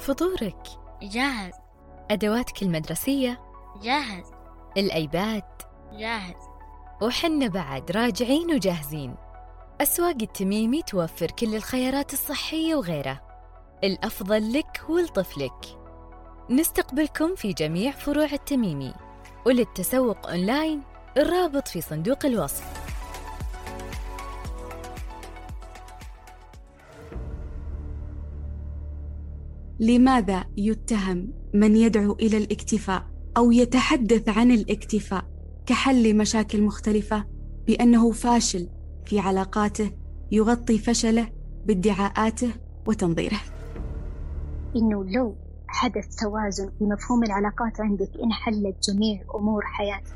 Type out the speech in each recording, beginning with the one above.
فطورك. جاهز. أدواتك المدرسية. جاهز. الأيباد. جاهز. وحنا بعد راجعين وجاهزين. أسواق التميمي توفر كل الخيارات الصحية وغيرها الأفضل لك ولطفلك. نستقبلكم في جميع فروع التميمي. وللتسوق أونلاين الرابط في صندوق الوصف. لماذا يتهم من يدعو إلى الاكتفاء أو يتحدث عن الاكتفاء كحل لمشاكل مختلفة بأنه فاشل في علاقاته يغطي فشله بادعاءاته وتنظيره؟ إنه لو حدث توازن في مفهوم العلاقات عندك انحلت جميع أمور حياتك.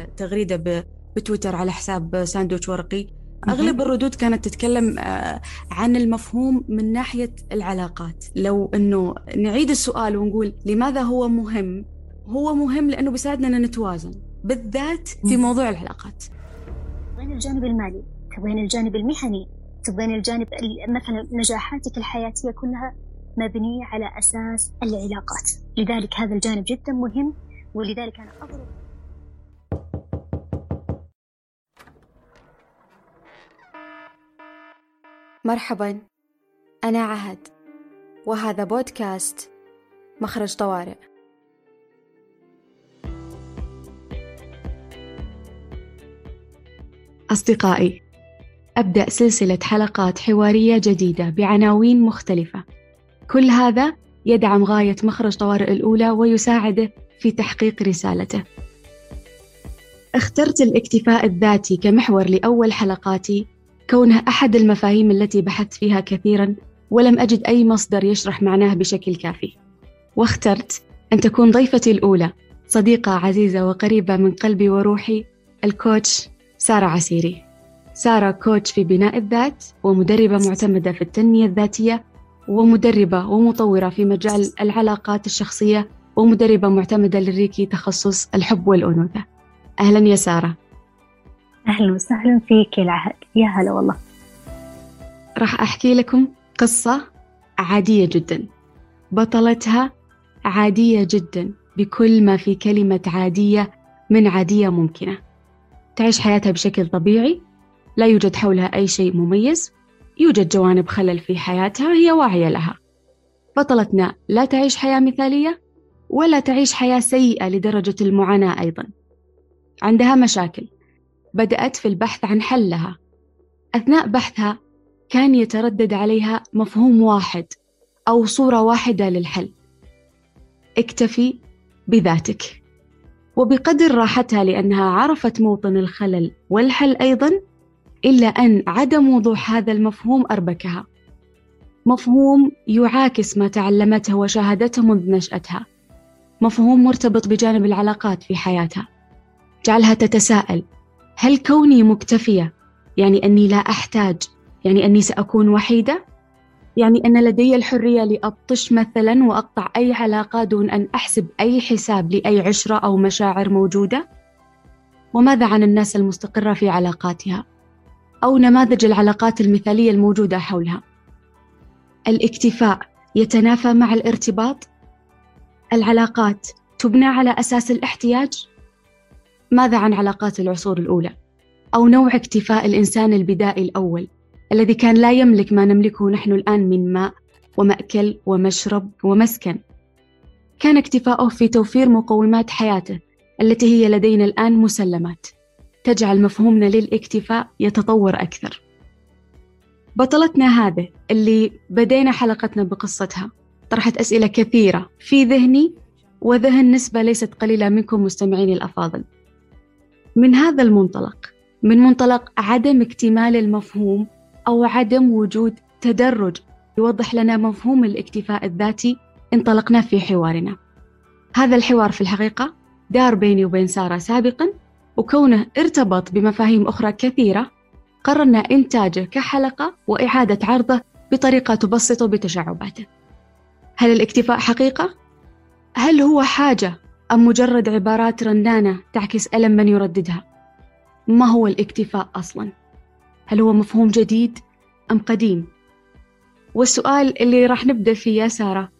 التغريده بتويتر على حساب ساندويتش ورقي. أغلب الردود كانت تتكلم آه، عن المفهوم من ناحية العلاقات. لو إنه نعيد السؤال ونقول لماذا هو مهم؟ هو مهم لأنه بيساعدنا إن نتوازن بالذات في. موضوع العلاقات. تبغين الجانب المالي تبغين الجانب المهني تبغين الجانب ال- مثلا نجاحاتك الحياتية كلها مبنية على أساس العلاقات. لذلك هذا الجانب جدا مهم ولذلك أنا أضرب مرحبا. أنا عهد وهذا بودكاست مخرج طوارئ. أصدقائي أبدأ سلسلة حلقات حوارية جديدة بعناوين مختلفة. كل هذا يدعم غاية مخرج طوارئ الأولى ويساعده في تحقيق رسالته. اخترت الاكتفاء الذاتي كمحور لأول حلقاتي كونها أحد المفاهيم التي بحثت فيها كثيرا ولم أجد أي مصدر يشرح معناه بشكل كافي. واخترت أن تكون ضيفتي الأولى صديقة عزيزة وقريبة من قلبي وروحي الكوتش سارة عسيري. سارة كوتش في بناء الذات ومدربة معتمدة في التنمية الذاتية ومدربة ومطورة في مجال العلاقات الشخصية ومدربة معتمدة للريكي تخصص الحب والأنوثة. أهلا يا سارة. أهلا وسهلا فيك يا العهد يا هلا والله. راح أحكي لكم قصة عادية جدا. بطلتها عادية جدا بكل ما في كلمة عادية من عادية ممكنة. تعيش حياتها بشكل طبيعي لا يوجد حولها أي شيء مميز يوجد جوانب خلل في حياتها هي واعية لها. بطلتنا لا تعيش حياة مثالية ولا تعيش حياة سيئة لدرجة المعاناة أيضا. عندها مشاكل بدأت في البحث عن حلها. أثناء بحثها كان يتردد عليها مفهوم واحد أو صورة واحدة للحل. اكتفي بذاتك. وبقدر راحتها لأنها عرفت موطن الخلل والحل أيضا إلا أن عدم وضوح هذا المفهوم أربكها. مفهوم يعاكس ما تعلمته وشاهدته منذ نشأتها. مفهوم مرتبط بجانب العلاقات في حياتها. جعلها تتساءل هل كوني مكتفية؟ يعني أني لا أحتاج. يعني أني سأكون وحيدة؟ يعني أن لدي الحرية لأبطش مثلا وأقطع أي علاقة دون أن أحسب أي حساب لأي عشرة أو مشاعر موجودة؟ وماذا عن الناس المستقرة في علاقاتها؟ أو نماذج العلاقات المثالية الموجودة حولها؟ الاكتفاء يتنافى مع الارتباط؟ العلاقات تبنى على أساس الاحتياج؟ ماذا عن علاقات العصور الأولى؟ أو نوع اكتفاء الإنسان البدائي الأول الذي كان لا يملك ما نملكه نحن الآن من ماء ومأكل ومشرب ومسكن. كان اكتفاؤه في توفير مقومات حياته التي هي لدينا الآن مسلمات. تجعل مفهومنا للاكتفاء يتطور أكثر. بطلتنا هذه اللي بدينا حلقتنا بقصتها. طرحت أسئلة كثيرة في ذهني وذهن نسبة ليست قليلة منكم مستمعيني الأفاضل. من هذا المنطلق من منطلق عدم اكتمال المفهوم أو عدم وجود تدرج. يوضح لنا مفهوم الاكتفاء الذاتي انطلقنا في حوارنا. هذا الحوار في الحقيقة دار بيني وبين سارة سابقا وكونه ارتبط بمفاهيم أخرى كثيرة قررنا إنتاجه كحلقة وإعادة عرضه بطريقة تبسط بتشعباته. هل الاكتفاء حقيقة؟ هل هو حاجة أم مجرد عبارات رنانة تعكس ألم من يرددها؟ ما هو الاكتفاء أصلا؟ هل هو مفهوم جديد أم قديم؟ والسؤال اللي راح نبدأ فيه يا سارة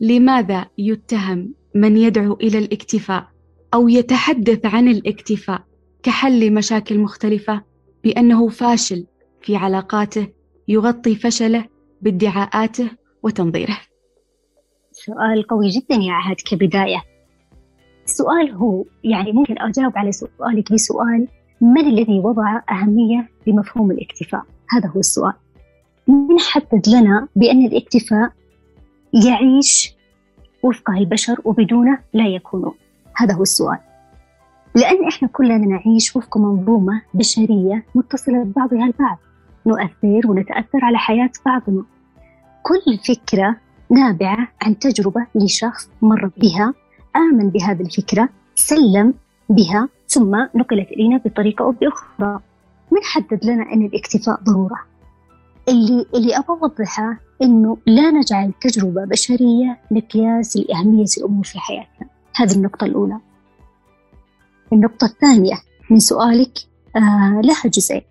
لماذا يتهم من يدعو إلى الاكتفاء أو يتحدث عن الاكتفاء كحل لمشاكل مختلفة بأنه فاشل في علاقاته يغطي فشله بادعاءاته وتنظيره سؤال قوي جدا يا عهد كبداية السؤال هو يعني ممكن أجاوب على سؤالك بسؤال من الذي وضع أهمية لمفهوم الاكتفاء؟ هذا هو السؤال. من حدد لنا بأن الاكتفاء يعيش وفقه البشر وبدونه لا يكونون هذا هو السؤال. لأن إحنا كلنا نعيش وفق منظومة بشرية متصلة ببعضها البعض. نؤثر ونتأثر على حياة بعضنا. كل فكرة نابعة عن تجربة لشخص مر بها آمن بهذه الفكرة سلم بها ثم نقلت إلينا بطريقة أو بأخرى. من حدد لنا أن الاكتفاء ضرورة؟ اللي اللي أبغى أوضحه إنه لا نجعل تجربة بشرية مقياس لأهمية الأمور في حياتنا. هذه النقطة الأولى. النقطة الثانية من سؤالك آه لها جزئين.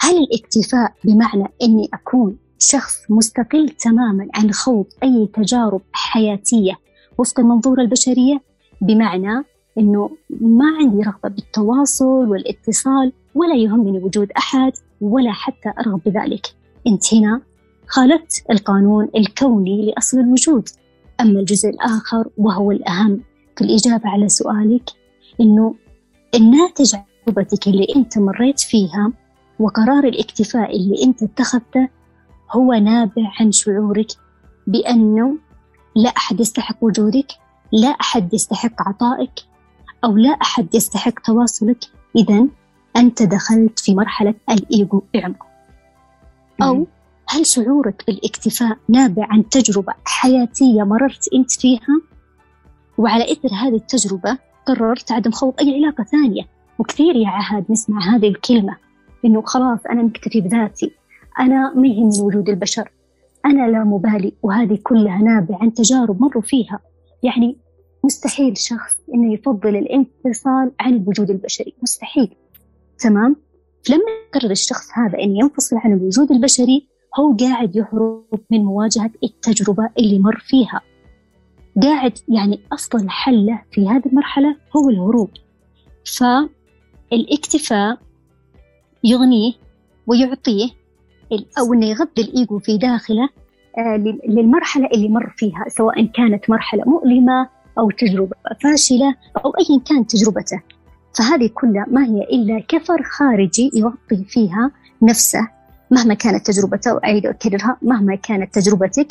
هل الاكتفاء بمعنى أني أكون شخص مستقل تماما عن خوض أي تجارب حياتية وفق المنظور البشرية بمعنى أنه ما عندي رغبة بالتواصل والاتصال ولا يهمني وجود أحد ولا حتى أرغب بذلك. أنت هنا خالفت القانون الكوني لأصل الوجود. أما الجزء الآخر وهو الأهم في الإجابة على سؤالك إنه الناتج عن تجربتك اللي أنت مريت فيها وقرار الاكتفاء اللي أنت اتخذته هو نابع عن شعورك بأنه لا أحد يستحق وجودك لا أحد يستحق عطائك أو لا أحد يستحق تواصلك. إذا أنت دخلت في مرحلة الإيجو بعمق أو هل شعورك بالاكتفاء نابع عن تجربة حياتية مررت أنت فيها؟ وعلى إثر هذه التجربة قررت عدم خوض أي علاقة ثانية. وكثير يا عهد نسمع هذه الكلمة إنه خلاص أنا مكتفي بذاتي. أنا ما يهمني وجود البشر. أنا لا مبالي وهذه كلها نابعة عن تجارب مروا فيها. يعني مستحيل شخص إنه يفضل الانفصال عن الوجود البشري مستحيل. تمام؟ فلما يقرر الشخص هذا إنه ينفصل عن الوجود البشري هو قاعد يهرب من مواجهة التجربة اللي مر فيها. قاعد يعني أفضل حل في هذه المرحلة هو الهروب. فالإكتفاء يغنيه ويعطيه أو إنه يغذي الإيجو في داخله آه، للمرحلة اللي مر فيها سواء كانت مرحلة مؤلمة أو تجربة فاشلة أو أيا كانت تجربته. فهذه كلها ما هي إلا كفر خارجي يغطي فيها نفسه مهما كانت تجربته وأعيد وأكررها مهما كانت تجربتك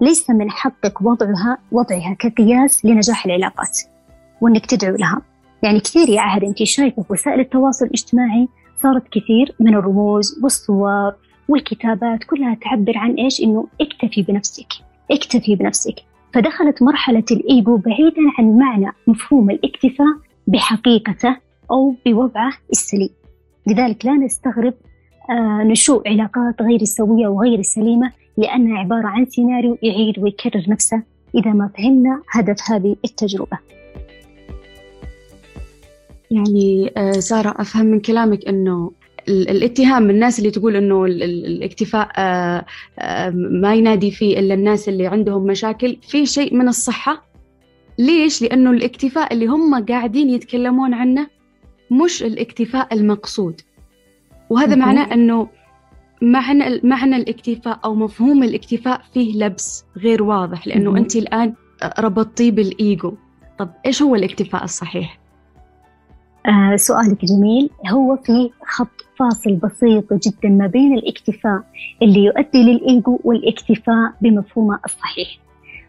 ليس من حقك وضعها وضعها كقياس لنجاح العلاقات وإنك تدعو لها. يعني كثير يا عهد انت شايفة في وسائل التواصل الاجتماعي صارت كثير من الرموز والصور والكتابات كلها تعبر عن إيش؟ إنه اكتفي بنفسك اكتفي بنفسك. فدخلت مرحلة الإيجو بعيدا عن معنى مفهوم الاكتفاء بحقيقته أو بوضعه السليم. لذلك لا نستغرب آه، نشوء علاقات غير سوية وغير سليمة لأنها عبارة عن سيناريو يعيد ويكرر نفسه إذا ما فهمنا هدف هذه التجربة. يعني آه، سارة أفهم من كلامك أنه الاتهام الناس اللي تقول إنه الاكتفاء آه، ما ينادي فيه إلا الناس اللي عندهم مشاكل. في شيء من الصحة. ليش؟ لأنه الاكتفاء اللي هم قاعدين يتكلمون عنه مش الاكتفاء المقصود. وهذا معناه إنه معنى معنى الاكتفاء أو مفهوم الاكتفاء فيه لبس غير واضح لأنه أنت الآن ربطتيه بالإيجو. طب إيش هو الاكتفاء الصحيح؟ آه سؤالك جميل. هو في خط فاصل بسيط جدا ما بين الاكتفاء اللي يؤدي للإيجو والاكتفاء بمفهومه الصحيح.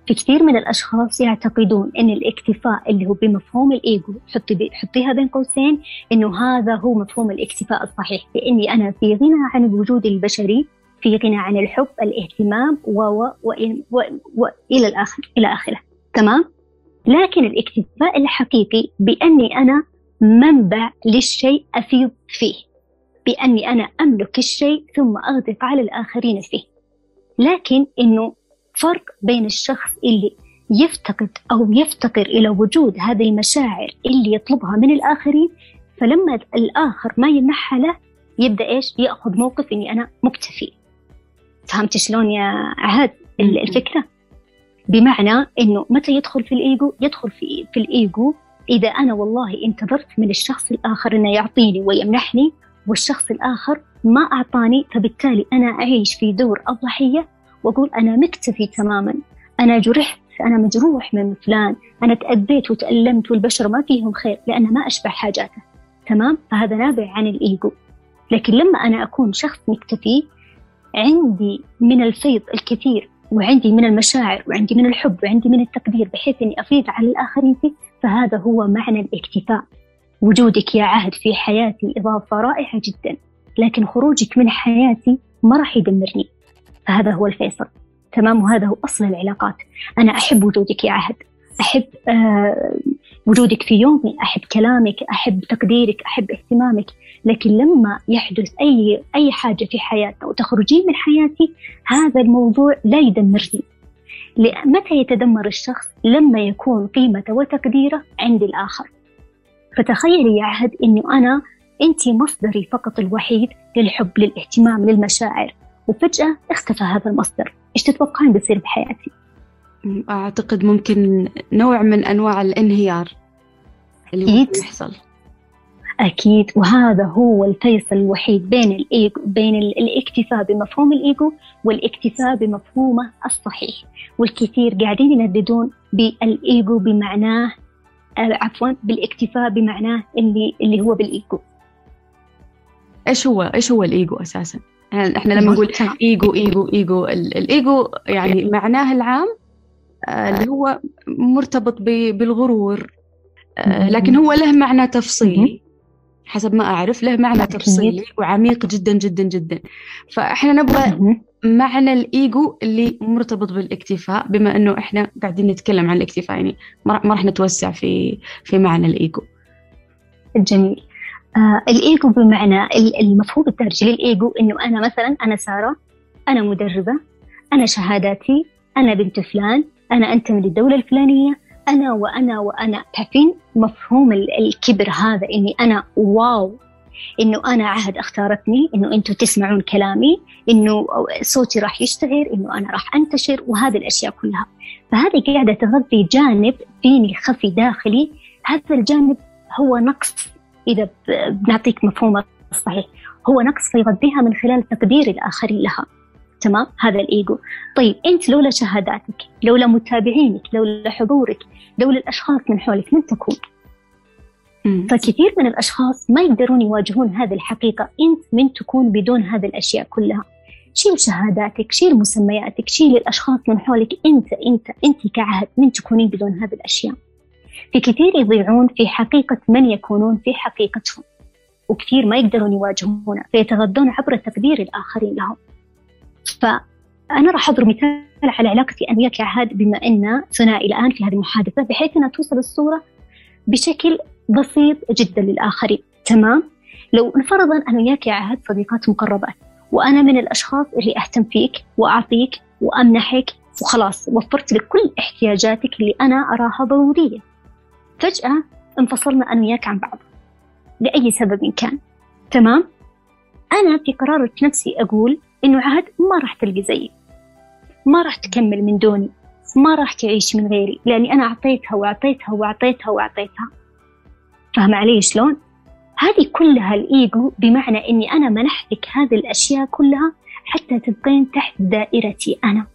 في كثير من الأشخاص يعتقدون أن الاكتفاء اللي هو بمفهوم الإيجو حطي حطيها بين قوسين أنه هذا هو مفهوم الاكتفاء الصحيح. بأني أنا في غنى عن الوجود البشري في غنى عن الحب الاهتمام و و و وإلى الآخر إلى آخره. تمام؟ لكن الاكتفاء الحقيقي بأني أنا منبع للشيء أفيض فيه بأني أنا أملك الشيء ثم أغدق على الآخرين فيه. لكن إنه فرق بين الشخص اللي يفتقد أو يفتقر إلى وجود هذه المشاعر اللي يطلبها من الآخرين فلما الآخر ما يمنحها له يبدأ إيش؟ يأخذ موقف إني أنا مكتفي. فهمت شلون يا عهد الفكرة؟ بمعنى إنه متى يدخل في الإيجو؟ يدخل في في الإيجو إذا أنا والله انتظرت من الشخص الآخر إنه يعطيني ويمنحني والشخص الآخر ما أعطاني فبالتالي أنا أعيش في دور الضحيه وأقول أنا مكتفي تماما. أنا جرحت أنا مجروح من فلان أنا تأذيت وتألمت والبشر ما فيهم خير لأن ما أشبع حاجاته. تمام؟ فهذا نابع عن الإيجو. لكن لما أنا أكون شخص مكتفي عندي من الفيض الكثير وعندي من المشاعر وعندي من الحب وعندي من التقدير بحيث إني أفيض على الآخرين فيه فهذا هو معنى الاكتفاء. وجودك يا عهد في حياتي إضافة رائعة جدا لكن خروجك من حياتي ما راح يدمرني. فهذا هو الفيصل. تمام؟ وهذا هو أصل العلاقات. أنا أحب وجودك يا عهد. أحب آه وجودك في يومي. أحب كلامك أحب تقديرك أحب اهتمامك. لكن لما يحدث أي أي حاجة في حياتنا وتخرجين من حياتي هذا الموضوع لا يدمرني. متى يتدمر الشخص لما يكون قيمته وتقديره عند الآخر؟ فتخيلي يا عهد أنه أنا أنت مصدري فقط الوحيد للحب للاهتمام للمشاعر. وفجأة اختفى هذا المصدر. إيش تتوقعين بيصير بحياتي؟ أعتقد ممكن نوع من أنواع الانهيار اللي ممكن يحصل. أكيد. وهذا هو الفيصل الوحيد بين الإيجو بين الاكتفاء بمفهوم الإيجو والاكتفاء بمفهومه الصحيح. والكثير قاعدين ينددون بالإيجو بمعناه آه، عفوا بالاكتفاء بمعناه اللي اللي هو بالإيجو. إيش هو إيش هو الإيجو أساسا؟ إحنا لما نقول إيجو إيجو إيجو الإيجو يعني معناه العام آه، اللي هو مرتبط بالغرور آه، لكن هو له معنى تفصيلي. حسب ما أعرف له معنى تفصيلي وعميق جدا جدا جدا. فإحنا نبغى معنى الإيجو اللي مرتبط بالاكتفاء بما أنه إحنا قاعدين نتكلم عن الاكتفاء يعني ما راح نتوسع في في معنى الإيجو. جميل. آه الإيجو بمعنى المفهوم الدارجي للإيجو إنه أنا مثلا أنا سارة أنا مدربة أنا شهاداتي أنا بنت فلان أنا أنتمي للدولة الفلانية أنا وأنا وأنا. تعرفين مفهوم الكبر هذا؟ إني أنا واو. إنه أنا عهد اختارتني. إنه أنتم تسمعون كلامي. إنه صوتي راح يشتهر إنه أنا راح أنتشر. وهذه الأشياء كلها. فهذه قاعدة تغذي جانب فيني خفي داخلي. هذا الجانب هو نقص. إذا بنعطيك مفهومه الصحيح هو نقص فيغذيها من خلال تقدير الآخرين لها. تمام؟ هذا الإيجو. طيب أنت لولا شهاداتك لولا متابعينك لولا حضورك لولا الأشخاص من حولك من تكون. فكثير من الأشخاص ما يقدرون يواجهون هذه الحقيقة. أنت من تكون بدون هذه الأشياء كلها. شيل شهاداتك شيل مسمياتك شيل الأشخاص من حولك. أنت أنت أنت كعهد من تكونين بدون هذه الأشياء. في كثير يضيعون في حقيقة من يكونون في حقيقتهم. وكثير ما يقدرون يواجهونه فيتغذون عبر تقدير الآخرين لهم. فأنا راح أضرب مثال على علاقتي أنا وياك يا عهاد بما أن ثنائي الآن في هذه المحادثة بحيث أنها توصل الصورة بشكل بسيط جدا للآخرين تمام؟ لو فرضا أنا وياك يا عهد صديقات مقربات وأنا من الأشخاص اللي أهتم فيك وأعطيك وأمنحك وخلاص وفرت لك كل احتياجاتك اللي أنا أراها ضرورية فجأة انفصلنا أنا وياك عن بعض لأي سبب كان تمام؟ أنا في قرارة نفسي أقول إنه عهد ما راح تلقي زيي. ما راح تكمل من دوني. ما راح تعيش من غيري. لأني أنا أعطيتها وأعطيتها وأعطيتها وأعطيتها. فاهمة علي شلون؟ هذه كلها الإيجو بمعنى إني أنا منحتك هذه الأشياء كلها حتى تبقين تحت دائرتي أنا.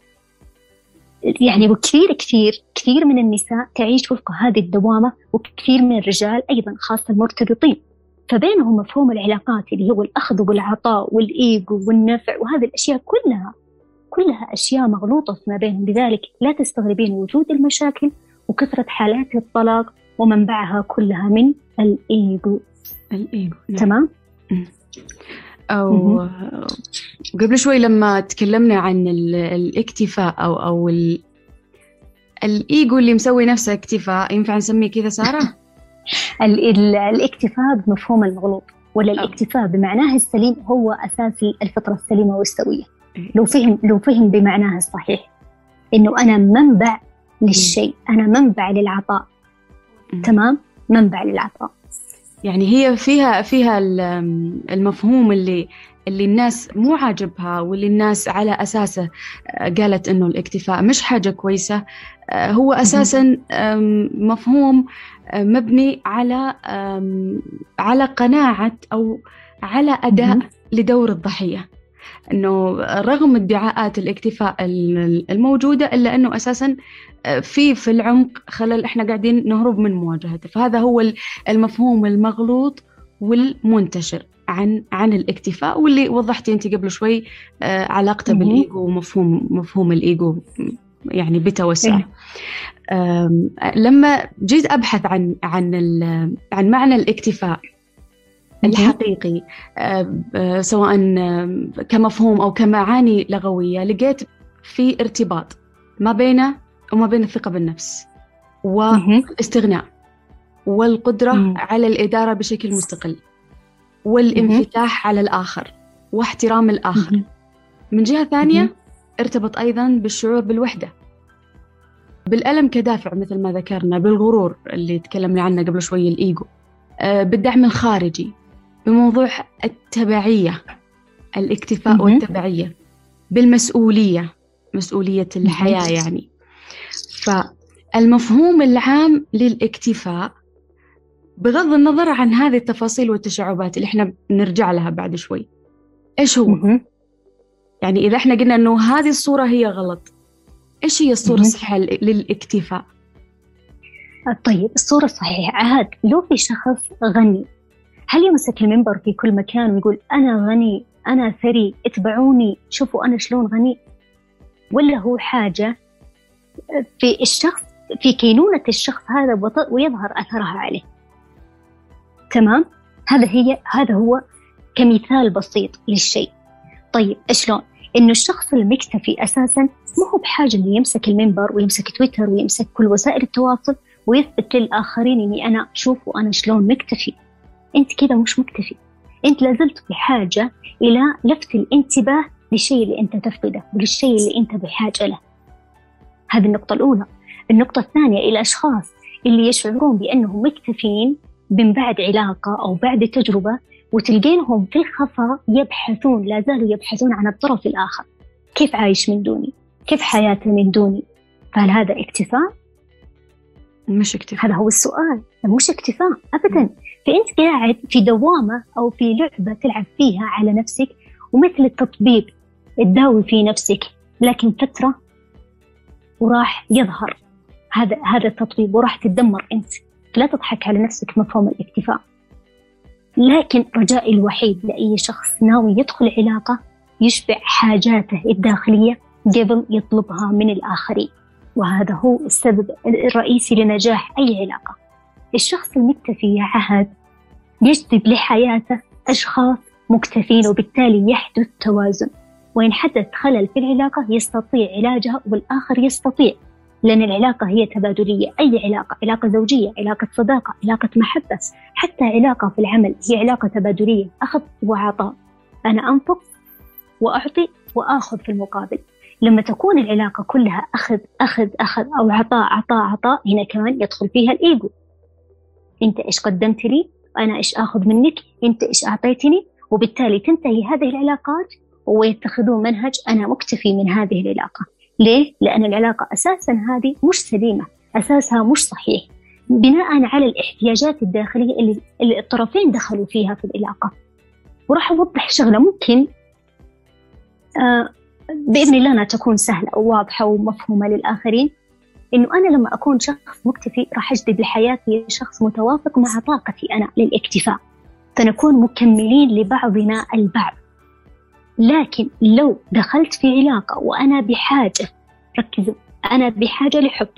يعني وكثير كثير كثير من النساء تعيش وفق هذه الدوامة وكثير من الرجال أيضا خاصة المرتبطين فبينهم مفهوم العلاقات اللي هو الأخذ والعطاء والإيجو والنفع وهذه الأشياء كلها كلها أشياء مغلوطة فيما بينهم لذلك لا تستغربين وجود المشاكل وكثرة حالات الطلاق ومنبعها كلها من الإيجو الإيجو نعم. تمام؟ أو قبل شوي لما تكلمنا عن الاكتفاء أو أو الإيجو اللي مسوي نفسه اكتفاء ينفع نسميه كذا سارة؟ الاكتفاء بمفهوم المغلوط ولا الاكتفاء بمعناه السليم هو أساس الفطرة السليمة والسوية. إيه. لو فهم لو فهم بمعناه الصحيح إنه أنا منبع للشيء أنا منبع للعطاء. تمام؟ منبع للعطاء. يعني هي فيها فيها المفهوم اللي اللي الناس مو عاجبها واللي الناس على أساسه آه، قالت إنه الاكتفاء مش حاجة كويسة. آه، هو أساسا مفهوم آه، مبني على على قناعة أو على أداء لدور الضحية. إنه رغم ادعاءات الاكتفاء الموجودة إلا إنه أساسا في في العمق خلل إحنا قاعدين نهرب من مواجهته. فهذا هو المفهوم المغلوط والمنتشر عن عن الاكتفاء واللي وضحتي أنت قبل شوي آه، علاقته بالإيجو ومفهوم مفهوم الإيجو. يعني بتوسع. لما جيت أبحث عن عن عن معنى الاكتفاء الحقيقي آه، سواء كمفهوم أو كمعاني لغوية لقيت في ارتباط ما بينه وما بين الثقة بالنفس والاستغناء والقدرة على الإدارة بشكل مستقل والانفتاح على الآخر واحترام الآخر. من جهة ثانية ارتبط أيضا بالشعور بالوحدة. بالألم كدافع مثل ما ذكرنا بالغرور اللي تكلمنا عنه قبل شوي الإيجو. آه، بالدعم الخارجي بموضوع التبعية الاكتفاء والتبعية بالمسؤولية مسؤولية الحياة يعني. فالمفهوم العام للاكتفاء بغض النظر عن هذه التفاصيل والتشعبات اللي إحنا نرجع لها بعد شوي إيش هو؟ يعني إذا إحنا قلنا إنه هذه الصورة هي غلط إيش هي الصورة الصحيحة للاكتفاء؟ طيب الصورة الصحيحة. عاد لو في شخص غني هل يمسك المنبر في كل مكان ويقول أنا غني أنا ثري اتبعوني شوفوا أنا شلون غني؟ ولا هو حاجة في الشخص في كينونة الشخص هذا ويظهر أثرها عليه. تمام؟ هذا هي هذا هو كمثال بسيط للشيء. طيب شلون؟ إنه الشخص المكتفي أساسا ما هو بحاجة إنه يمسك المنبر ويمسك تويتر ويمسك كل وسائل التواصل ويثبت للآخرين إني أنا شوفوا أنا شلون مكتفي. أنت كذا مش مكتفي؟ أنت لازلت بحاجة إلى لفت الانتباه للشيء اللي أنت تفقده وللشيء اللي أنت بحاجة له. هذه النقطة الأولى. النقطة الثانية الاشخاص اللي يشعرون بأنهم مكتفين من بعد علاقة أو بعد تجربة وتلقينهم في الخفاء يبحثون لا زالوا يبحثون عن الطرف الآخر. كيف عايش من دوني؟ كيف حياته من دوني؟ فهل هذا اكتفاء؟ مش اكتفاء. هذا هو السؤال. مش اكتفاء أبدا. فأنت قاعد في دوامة أو في لعبة تلعب فيها على نفسك ومثل التطبيق تداوي في نفسك لكن فترة وراح يظهر. هذا هذا التطبيق وراح تتدمر أنت. لا تضحك على نفسك مفهوم الاكتفاء. لكن رجائي الوحيد لأي شخص ناوي يدخل علاقة يشبع حاجاته الداخلية قبل يطلبها من الآخرين. وهذا هو السبب الرئيسي لنجاح أي علاقة. الشخص المكتفي يا عهد يجذب لحياته أشخاص مكتفين وبالتالي يحدث توازن. وإن حدث خلل في العلاقة يستطيع علاجها والآخر يستطيع لأن العلاقة هي تبادلية. أي علاقة؟ علاقة زوجية علاقة صداقة علاقة محبة. حتى علاقة في العمل هي علاقة تبادلية. أخذ وعطاء أنا أنفق وأعطي وآخذ في المقابل. لما تكون العلاقة كلها أخذ أخذ أخذ أو عطاء عطاء عطاء هنا كمان يدخل فيها الإيجو. أنت إيش قدمت لي؟ أنا إيش آخذ منك؟ أنت إيش أعطيتني؟ وبالتالي تنتهي هذه العلاقات ويتخذون منهج أنا مكتفي من هذه العلاقة. ليه؟ لأن العلاقة أساسا هذه مش سليمة أساسها مش صحيح. بناء على الاحتياجات الداخلية اللي, الطرفين دخلوا فيها في العلاقة. وراح أوضح شغلة ممكن. آه بإذن الله أنها تكون سهلة وواضحة ومفهومة للآخرين. إنه أنا لما أكون شخص مكتفي راح أجذب لحياتي شخص متوافق مع طاقتي أنا للاكتفاء. فنكون مكملين لبعضنا البعض. لكن لو دخلت في علاقة وأنا بحاجة ركزوا أنا بحاجة لحب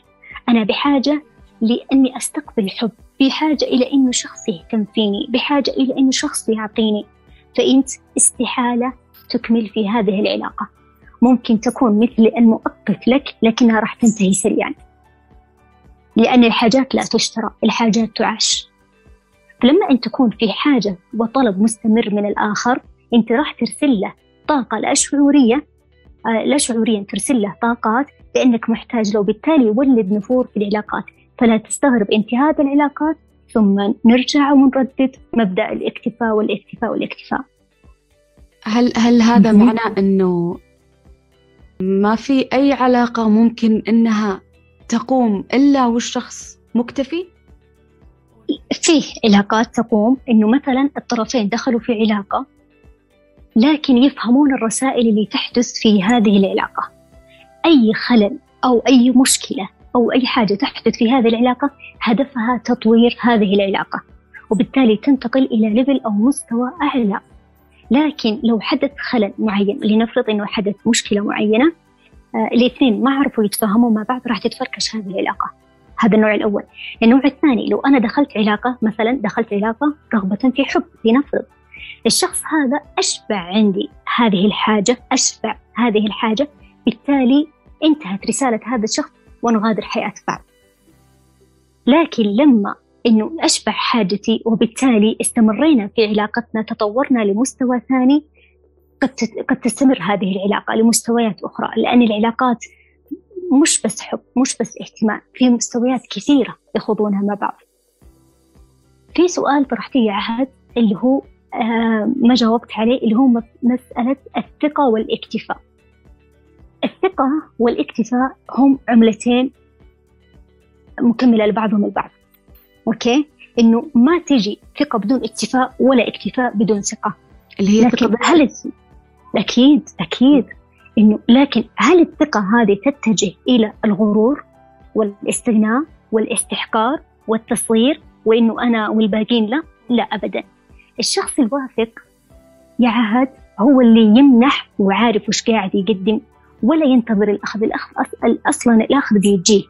أنا بحاجة لأني أستقبل الحب بحاجة إلى إنه شخص يهتم فيني بحاجة إلى إنه شخص يعطيني. فأنت استحالة تكمل في هذه العلاقة. ممكن تكون مثل المؤقت لك لكنها راح تنتهي سريعا. لأن الحاجات لا تشترى الحاجات تعاش. فلما أن تكون في حاجة وطلب مستمر من الآخر أنت راح ترسل له الطاقة لا شعورية آه، لا شعوريا ترسل له طاقات لأنك محتاج له وبالتالي يولد نفور في العلاقات فلا تستغرب انتهاء العلاقات ثم نرجع ونردد مبدأ الاكتفاء والاكتفاء والاكتفاء هل هل هذا. معناه أنه ما في أي علاقة ممكن أنها تقوم إلا والشخص مكتفي؟ فيه علاقات تقوم إنه مثلا الطرفين دخلوا في علاقة لكن يفهمون الرسائل اللي تحدث في هذه العلاقة. أي خلل أو أي مشكلة أو أي حاجة تحدث في هذه العلاقة هدفها تطوير هذه العلاقة وبالتالي تنتقل إلى ليفل أو مستوى أعلى. لكن لو حدث خلل معين لنفرض أنه حدث مشكلة معينة آه الاثنين ما عرفوا يتفاهموا مع بعض راح تتفركش هذه العلاقة. هذا النوع الأول. النوع الثاني لو أنا دخلت علاقة مثلا دخلت علاقة رغبة في حب لنفرض. الشخص هذا أشبع عندي هذه الحاجة أشبع هذه الحاجة بالتالي انتهت رسالة هذا الشخص ونغادر حياة بعض. لكن لما إنه أشبع حاجتي وبالتالي استمرينا في علاقتنا تطورنا لمستوى ثاني قد قد تستمر هذه العلاقة لمستويات أخرى لأن العلاقات مش بس حب مش بس اهتمام في مستويات كثيرة يخوضونها مع بعض. في سؤال طرحتيه عهد اللي هو ما جاوبت عليه اللي هو مس- مسألة الثقة والاكتفاء. الثقة والاكتفاء هم عملتين مكملة لبعضهم البعض. أوكي؟ إنه ما تجي ثقة بدون اكتفاء ولا اكتفاء بدون ثقة. اللي هي لكن ثقة هل أكيد أكيد. إنه لكن هل الثقة هذه تتجه إلى الغرور والاستغناء والاستحقار والتصغير وإنه أنا والباقين لا؟ لا أبدا. الشخص الواثق يا عهد هو اللي يمنح وعارف وش قاعد يقدم ولا ينتظر الأخذ الأخذ أص- أصلا الأخذ بيجيه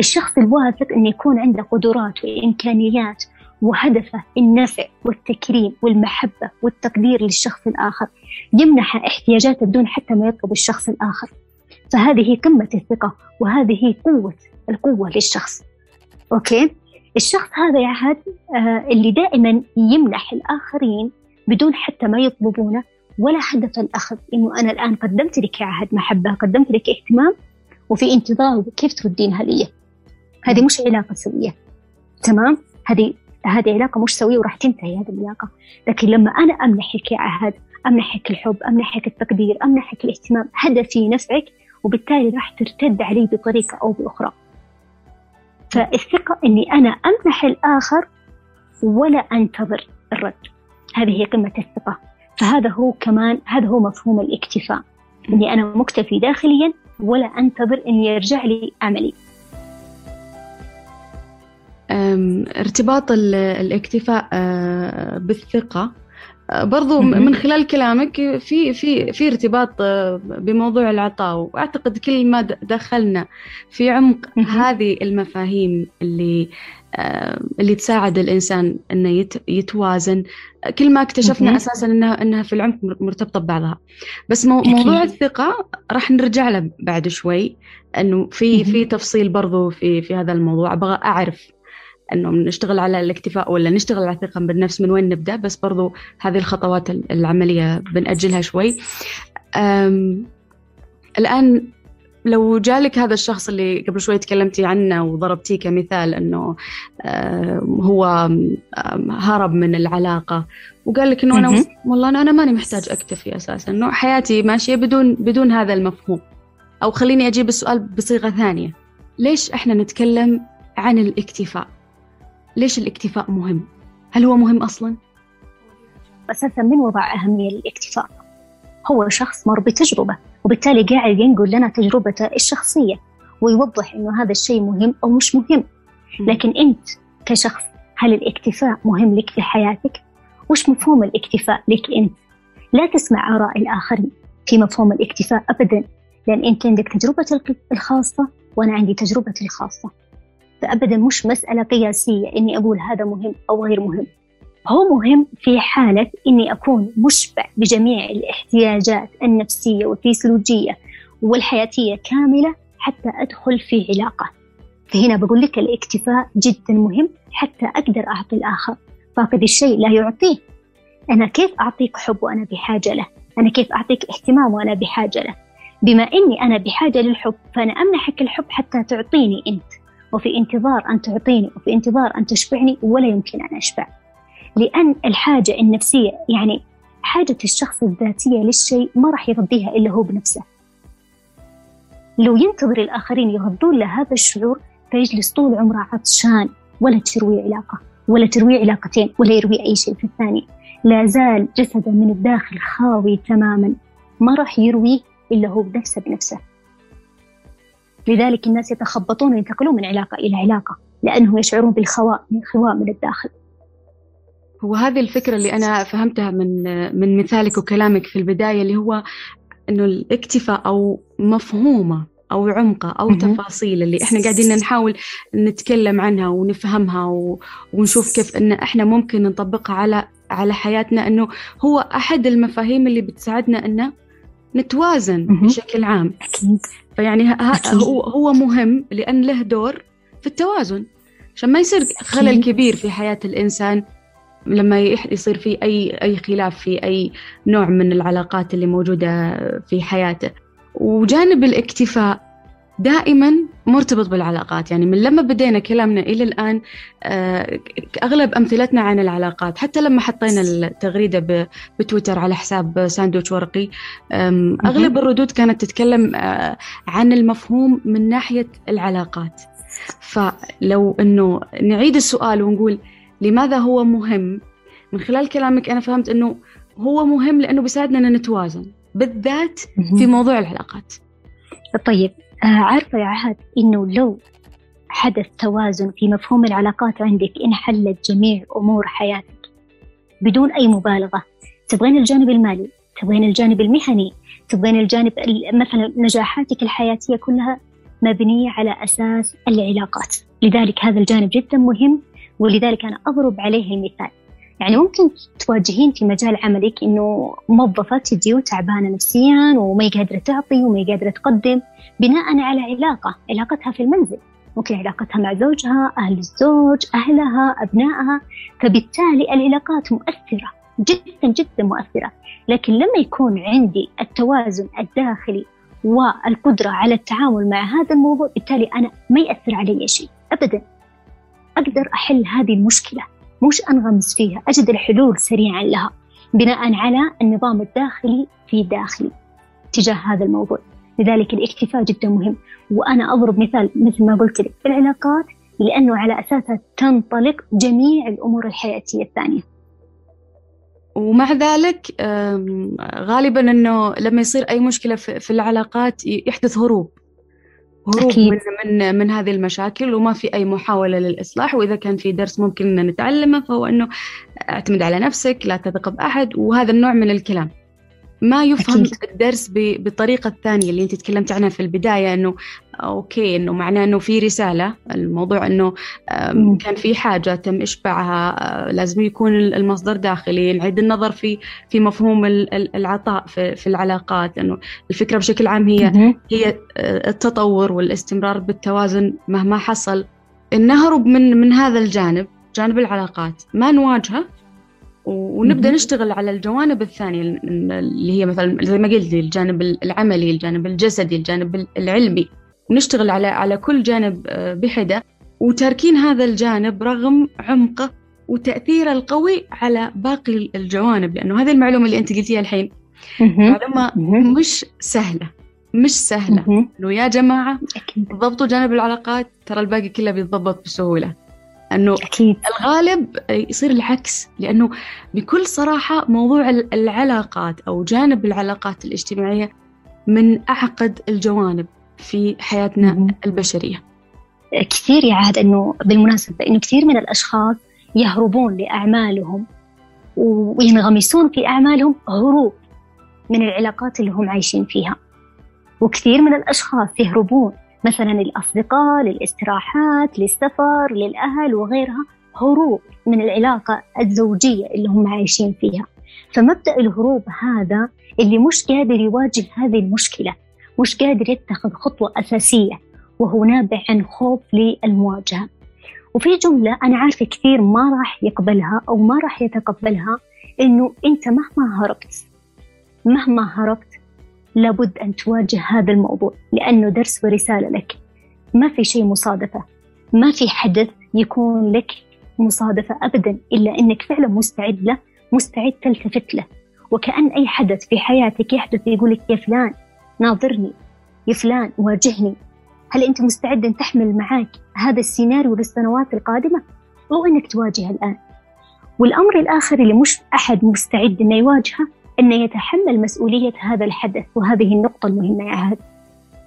الشخص الواثق أن يكون عنده قدرات وإمكانيات وهدفه النفع والتكريم والمحبة والتقدير للشخص الآخر. يمنح احتياجاته بدون حتى ما يطلب الشخص الآخر. فهذه قمة الثقة وهذه قوة القوة للشخص. أوكي؟ الشخص هذا يا عهد آه اللي دائما يمنح الآخرين بدون حتى ما يطلبونه ولا هدف الأخذ. إنه أنا الآن قدمت لك يا عهد محبة قدمت لك اهتمام وفي انتظار كيف تردينها لي هذه مش علاقة سوية. تمام؟ هذه هذه علاقة مش سوية وراح تنتهي هذه العلاقة. لكن لما أنا أمنحك يا عهد أمنحك الحب أمنحك التقدير أمنحك الاهتمام هدفي نفعك وبالتالي راح ترتد علي بطريقة أو بأخرى. فالثقة أني أنا أمنح الآخر ولا أنتظر الرد. هذه هي قمة الثقة. فهذا هو كمان هذا هو مفهوم الاكتفاء. أني أنا مكتفي داخليا ولا أنتظر أن يرجع لي عملي. ارتباط ال- الاكتفاء آه، بالثقة برضو. من خلال كلامك في في في ارتباط آه، بموضوع العطاء وأعتقد كل ما دخلنا في عمق. هذه المفاهيم اللي آه، اللي تساعد الإنسان إنه يت- يتوازن كل ما اكتشفنا. أساسا إنها إنها في العمق مر- مرتبطة ببعضها بس. موضوع الثقة راح نرجع له بعد شوي إنه في. في تفصيل برضو في في هذا الموضوع أبغى أعرف إنه نشتغل على الاكتفاء ولا نشتغل على الثقة بالنفس من وين نبدأ بس برضو هذه الخطوات ال- العملية بنأجلها شوي. الآن لو جالك هذا الشخص اللي قبل شوي تكلمتي عنه وضربتيه كمثال إنه هو هرب من العلاقة وقال لك إنه أنا. والله أنا ماني محتاج أكتفي أساسا إنه حياتي ماشية بدون بدون هذا المفهوم. أو خليني أجيب السؤال بصيغة ثانية. ليش إحنا نتكلم عن الاكتفاء؟ ليش الاكتفاء مهم؟ هل هو مهم أصلا؟ أساسا من وضع أهمية للاكتفاء؟ هو شخص مر بتجربة وبالتالي قاعد ينقل لنا تجربته الشخصية ويوضح إنه هذا الشيء مهم أو مش مهم. لكن أنت كشخص هل الاكتفاء مهم لك في حياتك؟ وش مفهوم الاكتفاء لك أنت؟ لا تسمع آراء الآخرين في مفهوم الاكتفاء أبدا لأن أنت عندك تجربتك الخاصة وأنا عندي تجربتي الخاصة. فأبدا مش مسألة قياسية إني أقول هذا مهم أو غير مهم. هو مهم في حالة إني أكون مشبع بجميع الاحتياجات النفسية والفسيولوجية والحياتية كاملة حتى أدخل في علاقة. فهنا بقول لك الاكتفاء جدا مهم حتى أقدر أعطي الآخر. فاقد الشيء لا يعطيه. أنا كيف أعطيك حب وأنا بحاجة له؟ أنا كيف أعطيك اهتمام وأنا بحاجة له؟ بما إني أنا بحاجة للحب فأنا أمنحك الحب حتى تعطيني أنت. وفي انتظار أن تعطيني وفي انتظار أن تشبعني ولا يمكن أن أشبع لأن الحاجة النفسية يعني حاجة الشخص الذاتية للشيء ما راح يغذيها إلا هو بنفسه. لو ينتظر الآخرين يغذون له هذا الشعور فيجلس طول عمره عطشان ولا تروي علاقة ولا تروي علاقتين ولا يروي أي شيء في الثاني. لا زال جسده من الداخل خاوي تماما ما راح يرويه إلا هو بنفسه بنفسه. لذلك الناس يتخبطون وينتقلون من علاقة إلى علاقة لأنهم يشعرون بالخواء من خواء من الداخل. هو هذه الفكرة اللي أنا فهمتها من من مثالك وكلامك في البداية اللي هو إنه الاكتفاء أو مفهومه أو عمقه أو م- تفاصيل اللي إحنا قاعدين نحاول نتكلم عنها ونفهمها و... ونشوف كيف إن إحنا ممكن نطبقها على على حياتنا إنه هو أحد المفاهيم اللي بتساعدنا إنه نتوازن م- بشكل عام. أكيد. فيعني. هو هو مهم لأن له دور في التوازن عشان ما يصير خلل. كبير في حياة الإنسان لما يصير في أي أي خلاف في أي نوع من العلاقات اللي موجودة في حياته وجانب الاكتفاء دائما مرتبط بالعلاقات. يعني من لما بدينا كلامنا إلى الآن آه، أغلب أمثلتنا عن العلاقات. حتى لما حطينا التغريدة بتويتر على حساب ساندويتش ورقي أغلب الردود كانت تتكلم آه، عن المفهوم من ناحية العلاقات. فلو أنه نعيد السؤال ونقول لماذا هو مهم؟ من خلال كلامك أنا فهمت أنه هو مهم لأنه بيساعدنا أن نتوازن بالذات في موضوع العلاقات. طيب عارفة يا عهد إنه لو حدث توازن في مفهوم العلاقات عندك انحلت جميع أمور حياتك بدون أي مبالغة تبغين الجانب المالي تبغين الجانب المهني تبغين الجانب ال- مثلا نجاحاتك الحياتية كلها مبنية على أساس العلاقات. لذلك هذا الجانب جدا مهم ولذلك أنا أضرب عليه المثال. يعني ممكن تواجهين في مجال عملك إنه موظفة تجي وتعبانة نفسيا وما هي قادرة تعطي وما هي قادرة تقدم بناء على علاقة علاقتها في المنزل. ممكن علاقتها مع زوجها أهل الزوج أهلها أبنائها. فبالتالي العلاقات مؤثرة جدا جدا مؤثرة. لكن لما يكون عندي التوازن الداخلي والقدرة على التعامل مع هذا الموضوع بالتالي أنا ما يأثر علي شيء أبدا. أقدر أحل هذه المشكلة. مش أنغمس فيها أجد الحلول سريعا لها بناء على النظام الداخلي في داخلي تجاه هذا الموضوع. لذلك الاكتفاء جدا مهم. وأنا أضرب مثال مثل ما قلت لك في العلاقات لأنه على أساسها تنطلق جميع الأمور الحياتية الثانية. ومع ذلك غالبا إنه لما يصير أي مشكلة في العلاقات يحدث هروب. هروب أكيد. من من من هذه المشاكل وما في أي محاولة للإصلاح وإذا كان في درس ممكن ان نتعلمه فهو أنه أعتمد على نفسك لا تثق بأحد وهذا النوع من الكلام ما يفهم أكيد. الدرس بالطريقة الثانية اللي انت تكلمت عنها في البداية إنه أوكي إنه معناه إنه في رسالة الموضوع إنه. كان في حاجة تم إشباعها أه، لازم يكون المصدر داخلي نعيد النظر في في مفهوم ال- ال- العطاء في في العلاقات إنه الفكرة بشكل عام هي. هي آه، التطور والاستمرار بالتوازن مهما حصل نهرب من من هذا الجانب جانب العلاقات ما نواجهه ونبدأ. نشتغل على الجوانب الثانية ال- اللي هي مثلا زي ما قلت الجانب العملي الجانب الجسدي الجانب العلمي ونشتغل على على كل جانب آه، بحدة وتاركين هذا الجانب رغم عمقه وتاثيره القوي على باقي الجوانب لأنه هذه المعلومة اللي أنت قلتيها الحين. معلومة. مش سهلة مش سهلة. إنه يا جماعة ضبطوا جانب العلاقات ترى الباقي كله بيتضبط بسهولة انه أكيد. الغالب يصير العكس لأنه بكل صراحة موضوع ال- العلاقات أو جانب العلاقات الاجتماعية من أعقد الجوانب في حياتنا مهم. البشرية. كثير يعهد إنه بالمناسبة إنه كثير من الأشخاص يهربون لأعمالهم وينغمسون في أعمالهم هروب من العلاقات اللي هم عايشين فيها. وكثير من الأشخاص يهربون مثلا الأصدقاء للاستراحات للسفر للأهل وغيرها هروب من العلاقة الزوجية اللي هم عايشين فيها. فمبدأ الهروب هذا اللي مش قادر يواجه هذه المشكلة مش قادر يتخذ خطوة أساسية وهو نابع عن خوف للمواجهة. وفي جملة أنا عارفة كثير ما راح يقبلها أو ما راح يتقبلها إنه أنت مهما هربت مهما هربت لابد أن تواجه هذا الموضوع لأنه درس ورسالة لك. ما في شيء مصادفة. ما في حدث يكون لك مصادفة أبدا إلا أنك فعلا مستعد له مستعد تلتفت له. وكأن أي حدث في حياتك يحدث يقول لك يا فلان ناظرني. يا فلان واجهني. هل أنت مستعد أن تحمل معك هذا السيناريو للسنوات القادمة؟ أو أنك تواجه الآن. والأمر الآخر اللي مش أحد مستعد أنه يواجهه أنه يتحمل مسؤولية هذا الحدث وهذه النقطة المهمة يا عهد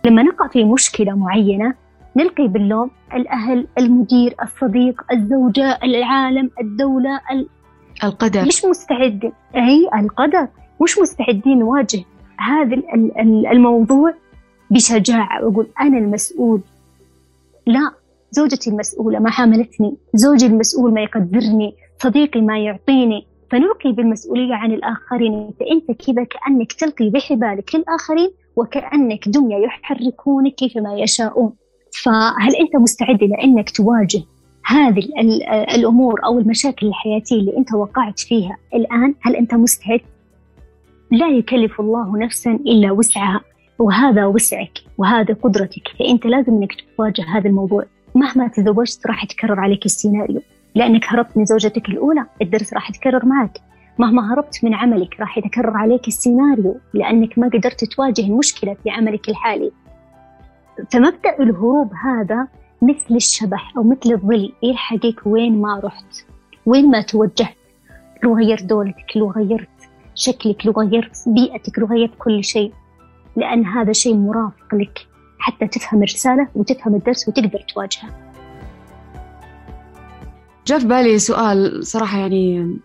لما نقع في مشكلة معينة نلقي باللوم الأهل المدير الصديق الزوجة العالم الدولة القدر. مش مستعد. أي القدر. مش مستعدين نواجه هذا الموضوع بشجاعة. وأقول أنا المسؤول. لا زوجتي المسؤولة ما حاملتني. زوجي المسؤول ما يقدرني. صديقي ما يعطيني. فنلقي بالمسؤولية عن الآخرين فأنت كذا كأنك تلقي بحبالك للآخرين وكأنك دمية يحركونك كيفما يشاءون. فهل أنت مستعد لأنك تواجه هذه الأمور أو المشاكل الحياتية اللي أنت وقعت فيها الآن؟ هل أنت مستعد؟ لا يكلف الله نفسا إلا وسعها وهذا وسعك وهذا قدرتك فأنت لازم أنك تواجه هذا الموضوع. مهما تزوجت راح يتكرر عليك السيناريو. لأنك هربت من زوجتك الأولى الدرس راح يتكرر معك. مهما هربت من عملك راح يتكرر عليك السيناريو لأنك ما قدرت تواجه المشكلة في عملك الحالي. فمبدأ الهروب هذا مثل الشبح أو مثل الظل يلحقك وين ما رحت وين ما توجهت لو غيرت دولتك لو غيرت شكلك لو غيرت بيئتك لو غيرت كل شيء. لأن هذا شيء مرافق لك حتى تفهم الرسالة وتفهم الدرس وتقدر تواجهه. جاء في بالي سؤال صراحة يعني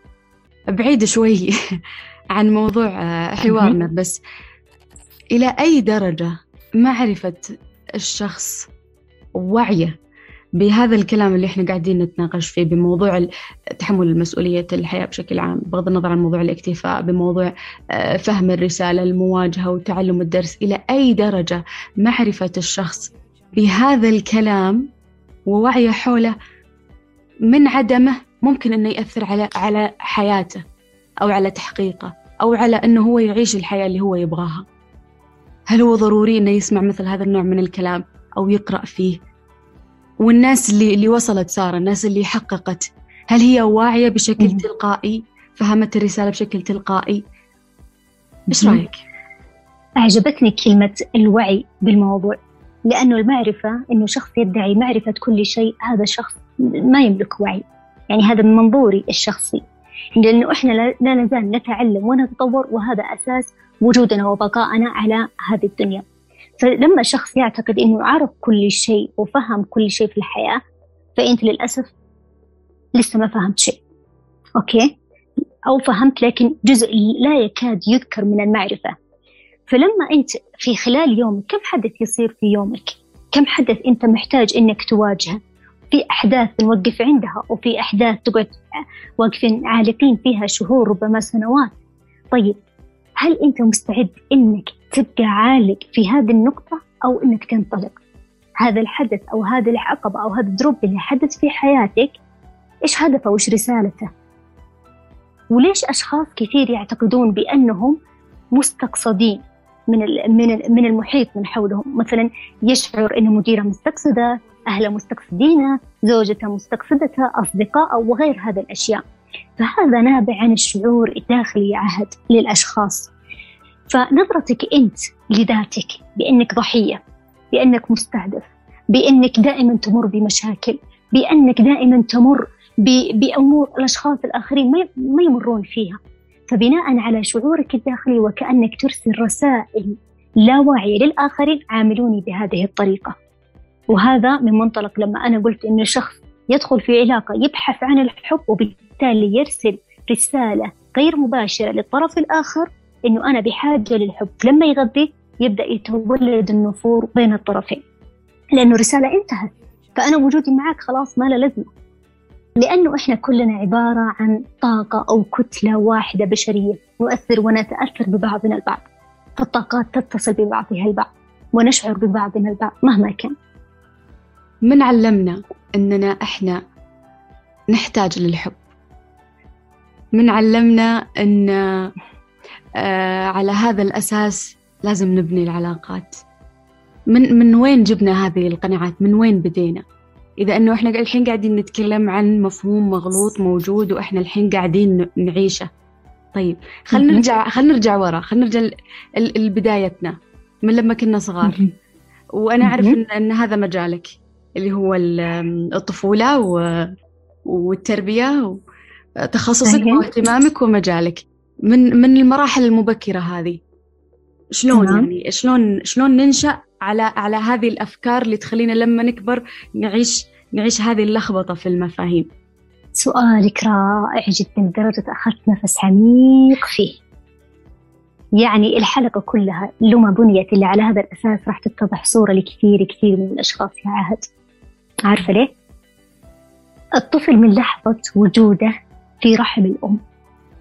بعيد شوي عن موضوع حوارنا بس إلى أي درجة معرفة الشخص ووعيه بهذا الكلام اللي إحنا قاعدين نتناقش فيه بموضوع تحمل المسؤولية الحياة بشكل عام بغض النظر عن موضوع الاكتفاء بموضوع آه، فهم الرسالة المواجهة وتعلم الدرس إلى أي درجة معرفة الشخص بهذا الكلام ووعيه حوله من عدمه ممكن أنه يأثر على على حياته أو على تحقيقه أو على أنه هو يعيش الحياة اللي هو يبغاها. هل هو ضروري أنه يسمع مثل هذا النوع من الكلام أو يقرأ فيه؟ والناس اللي اللي وصلت سارة الناس اللي حققت هل هي واعية بشكل. تلقائي؟ فهمت الرسالة بشكل تلقائي؟ إيش رأيك؟ أعجبتني كلمة الوعي بالموضوع لأنه المعرفة إنه شخص يدعي معرفة كل شيء هذا شخص ما يملك وعي. يعني هذا من منظوري الشخصي. لأنه إحنا لا نزال نتعلم ونتطور وهذا أساس وجودنا وبقائنا على هذه الدنيا. فلما شخص يعتقد إنه عرف كل شيء وفهم كل شيء في الحياة فأنت للأسف لسه ما فهمت شيء. أوكي؟ أو فهمت لكن جزء لا يكاد يذكر من المعرفة. فلما أنت في خلال يومك كم حدث يصير في يومك؟ كم حدث أنت محتاج إنك تواجهه؟ في أحداث نوقف عندها وفي أحداث تقعد واقفين عالقين فيها شهور ربما سنوات. طيب هل أنت مستعد إنك تبقى عالق في هذه النقطة أو إنك تنطلق؟ هذا الحدث أو هذه العقبة أو هذا الدروب اللي حدث في حياتك إيش هدفه وإيش رسالته؟ وليش أشخاص كثير يعتقدون بأنهم مستقصدين من من من المحيط من حولهم؟ مثلا يشعر ان مديره مستقصدة اهله مستقصدينه زوجته مستقصدته اصدقائه وغير هذه الأشياء. فهذا نابع عن الشعور الداخلي عهد للأشخاص. فنظرتك أنت لذاتك بأنك ضحية بأنك مستهدف بأنك دائما تمر بمشاكل بأنك دائما تمر بأمور الأشخاص الآخرين ما يمرون فيها. فبناء على شعورك الداخلي وكأنك ترسل رسائل لا واعية للآخرين عاملوني بهذه الطريقة. وهذا من منطلق لما أنا قلت إن الشخص يدخل في علاقة يبحث عن الحب وبالتالي يرسل رسالة غير مباشرة للطرف الآخر إنه أنا بحاجة للحب. لما يغذي يبدأ يتولد النفور بين الطرفين. لأنه الرسالة انتهت. فأنا وجودي معك خلاص ما له لازمة. لأنه إحنا كلنا عبارة عن طاقة أو كتلة واحدة بشرية نؤثر ونتأثر ببعضنا البعض. فالطاقات تتصل ببعضها البعض ونشعر ببعضنا البعض مهما كان. من علمنا أننا إحنا نحتاج للحب. من علمنا أن آه على هذا الأساس لازم نبني العلاقات. من من وين جبنا هذه القناعات؟ من وين بدينا؟ إذا أنه إحنا الحين قاعدين نتكلم عن مفهوم مغلوط موجود وإحنا الحين قاعدين نعيشه. طيب خلينا. نرجع خلينا نرجع ورا. خلينا نرجع لبدايتنا من لما كنا صغار. وأنا أعرف. إن, إن هذا مجالك. اللي هو ال- الطفولة والتربية تخصصك. واهتمامك ومجالك. من من المراحل المبكرة هذه؟ شلون تمام. يعني؟ شلون شلون ننشأ على على هذه الأفكار اللي تخلينا لما نكبر نعيش نعيش هذه اللخبطة في المفاهيم؟ سؤالك رائع جدا لدرجة أخذت نفس عميق فيه. يعني الحلقة كلها لو ما بنيت إلا على هذا الأساس راح تتضح صورة لكثير كثير من الأشخاص يا عهد. عارفة ليه؟ الطفل من لحظة وجوده في رحم الأم.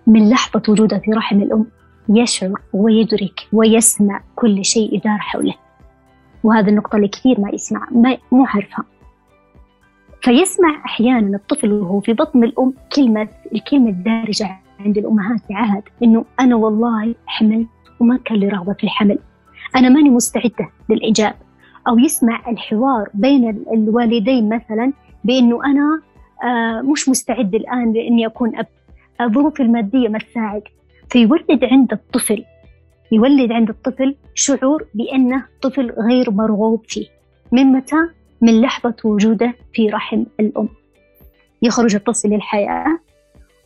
من لحظة وجوده في رحم الأم يشعر ويدرك ويسمع كل شيء يدار حوله. وهذه النقطة اللي كثير ما يسمع ما مو عارفها فيسمع أحيانا الطفل وهو في بطن الأم كلمة الكلمة الدارجة عند الأمهات في عهد إنه أنا والله حملت وما كان لي رغبة في الحمل. أنا ماني مستعدة للإنجاب أو يسمع الحوار بين ال- الوالدين مثلا بإنه أنا آه، مش مستعد الآن لإني أكون أب. ظروفي المادية ما تساعد. فيولد عند الطفل يولد عند الطفل شعور بأنه طفل غير مرغوب فيه من متى؟ من لحظة وجوده في رحم الأم. يخرج الطفل للحياة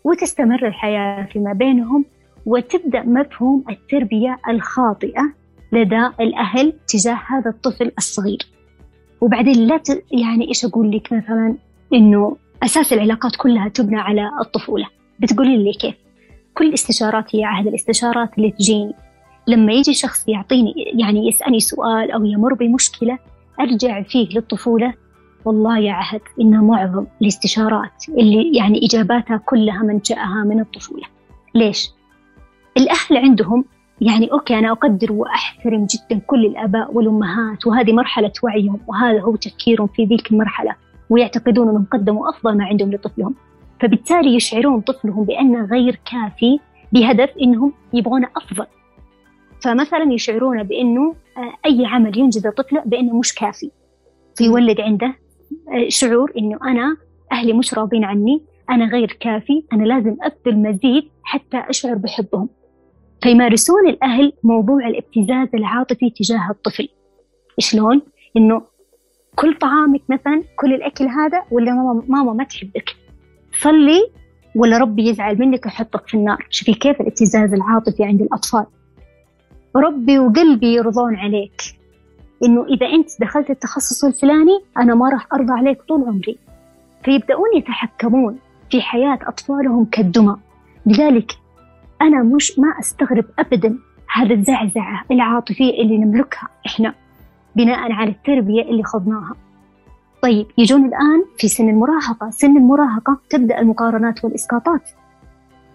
وتستمر الحياة فيما بينهم وتبدأ مفهوم التربية الخاطئة لدى الأهل تجاه هذا الطفل الصغير. وبعدين لا ت... يعني إيش أقول لك مثلا؟ إنه أساس العلاقات كلها تبنى على الطفولة. بتقولي لي كيف؟ كل استشاراتي يا عهد الاستشارات اللي تجيني. لما يجي شخص يعطيني يعني يسألني سؤال أو يمر بمشكلة أرجع فيه للطفولة. والله يا عهد إن معظم الاستشارات اللي يعني إجاباتها كلها منشأها من الطفولة. ليش؟ الأهل عندهم يعني okay أنا أقدر وأحترم جدا كل الآباء والأمهات وهذه مرحلة وعيهم وهذا هو تفكيرهم في ذيك المرحلة ويعتقدون أنهم قدموا أفضل ما عندهم لطفلهم. فبالتالي يشعرون طفلهم بأنه غير كافي بهدف أنهم يبغون أفضل. فمثلا يشعرون بأنه آه، أي عمل ينجز طفله بأنه مش كافي. فيولد عنده آه، شعور أنه أنا أهلي مش راضين عني أنا غير كافي أنا لازم أبذل مزيد حتى أشعر بحبهم. فيمارسون الأهل موضوع الابتزاز العاطفي تجاه الطفل. شلون؟ إنه كل طعامك مثلا كل الأكل هذا ولا ماما, ماما ما تحبك. صلي ولا ربي يزعل منك ويحطك في النار. شوفي كيف الابتزاز العاطفي عند الأطفال. ربي وقلبي يرضون عليك. إنه إذا أنت دخلت التخصص الفلاني أنا ما راح أرضى عليك طول عمري. فيبدأون يتحكمون في حياة أطفالهم كالدمى. لذلك أنا مش ما أستغرب أبدا هذا الزعزعة العاطفية اللي نملكها إحنا بناء على التربية اللي خضناها. طيب يجون الآن في سن المراهقة. سن المراهقة تبدأ المقارنات والإسقاطات.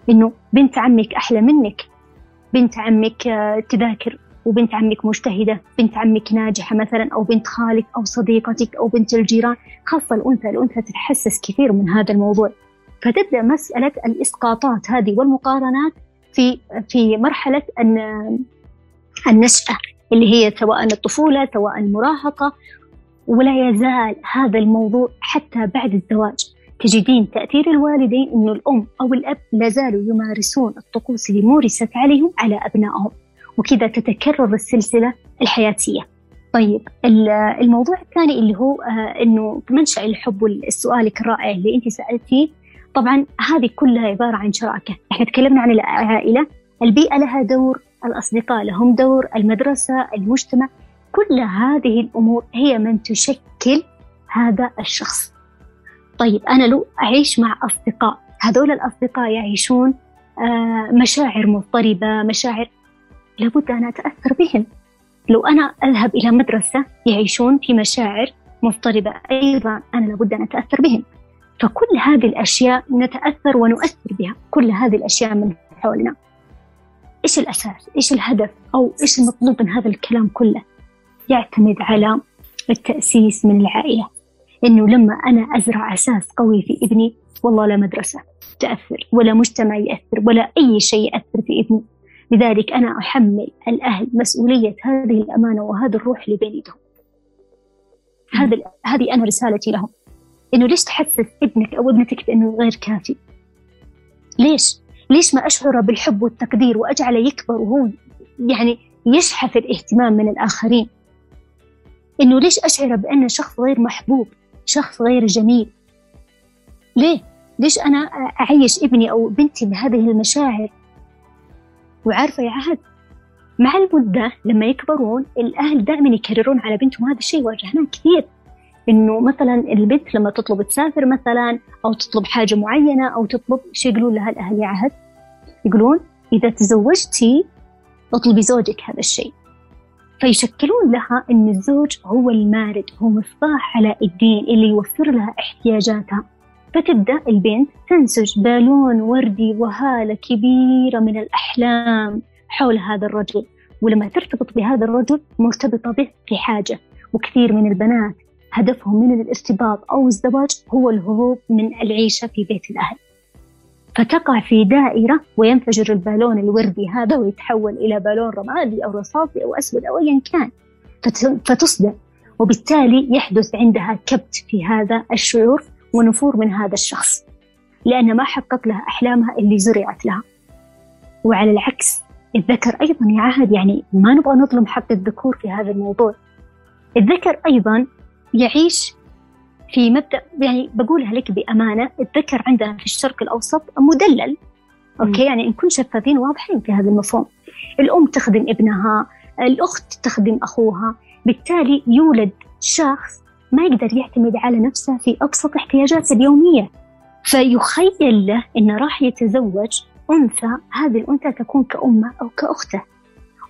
إنه بنت عمك أحلى منك بنت عمك آه، تذاكر وبنت عمك مجتهدة بنت عمك ناجحة مثلا أو بنت خالك أو صديقتك أو بنت الجيران. خاصة الأنثى الأنثى تتحسس كثير من هذا الموضوع. فتبدأ مسألة الإسقاطات هذه والمقارنات في في مرحلة الن- النشأة اللي هي سواء الطفولة سواء المراهقة ولا يزال هذا الموضوع حتى بعد الزواج. تجدين تأثير الوالدين أنه الأم أو الأب لا زالوا يمارسون الطقوس اللي مورست عليهم على أبنائهم وكذا تتكرر السلسلة الحياتية. طيب ال- الموضوع الثاني اللي هو آه، أنه منشأ الحب والسؤالك الرائع اللي أنت سألتيه طبعا هذه كلها عبارة عن شراكة. إحنا تكلمنا عن العائلة البيئة لها دور الأصدقاء لهم دور المدرسة المجتمع. كل هذه الأمور هي من تشكل هذا الشخص. طيب أنا لو أعيش مع أصدقاء هذول الأصدقاء يعيشون آه، مشاعر مضطربة مشاعر لابد أن أتأثر بهم. لو أنا أذهب إلى مدرسة يعيشون في مشاعر مضطربة أيضا أنا لابد أن أتأثر بهم. فكل هذه الأشياء نتأثر ونؤثر بها كل هذه الأشياء من حولنا إيش الأساس؟ إيش الهدف؟ أو إيش المطلوب من هذا الكلام كله؟ يعتمد على التأسيس من العائلة إنه لما أنا أزرع أساس قوي في ابني والله لا مدرسة تأثر ولا مجتمع يأثر ولا أي شيء يأثر في ابني لذلك أنا أحمل الأهل مسؤولية هذه الأمانة وهذا الروح اللي بين يدهم هذا هذه أنا رسالتي لهم إنه ليش تحسس ابنك أو ابنتك بأنه غير كافي ليش؟ ليش ما أشعره بالحب والتقدير وأجعله يكبر وهو يعني يشحف الاهتمام من الآخرين؟ إنه ليش أشعره بأنه شخص غير محبوب شخص غير جميل؟ ليه؟ ليش أنا أعيش ابني أو بنتي بهذه المشاعر؟ وعارفة يا عهد مع المدة لما يكبرون الأهل دائما يكررون على بنتهم هذا الشيء واجهناه كثير. إنه مثلا البنت لما تطلب تسافر مثلا أو تطلب حاجة معينة أو تطلب شو يقولون لها الأهل يا عهد يقولون إذا تزوجتي أطلبي زوجك هذا الشيء. فيشكلون لها أن الزوج هو المارد هو مصباح علاء الدين اللي يوفر لها احتياجاتها. فتبدأ البنت تنسج بالون وردي وهالة كبيرة من الأحلام حول هذا الرجل. ولما ترتبط بهذا الرجل مرتبطة به في حاجة وكثير من البنات هدفهم من الارتباط أو الزواج هو الهروب من العيشة في بيت الأهل. فتقع في دائرة وينفجر البالون الوردي هذا ويتحول إلى بالون رمادي أو رصاصي أو أسود أو أيا كان. فتصدع وبالتالي يحدث عندها كبت في هذا الشعور ونفور من هذا الشخص. لأن ما حقق لها أحلامها اللي زرعت لها. وعلى العكس الذكر أيضا يعهد يعني ما نبغى نظلم حق الذكور في هذا الموضوع. الذكر أيضا يعيش في مبدأ يعني بقولها لك بأمانة الذكر عندنا في الشرق الأوسط مدلل. أوكي يعني نكون شفافين واضحين في هذا المفهوم. الأم تخدم ابنها الأخت تخدم أخوها بالتالي يولد شخص ما يقدر يعتمد على نفسه في أبسط احتياجاته اليومية. فيخيل له أنه راح يتزوج أنثى هذه الأنثى تكون كأمه أو كأخته.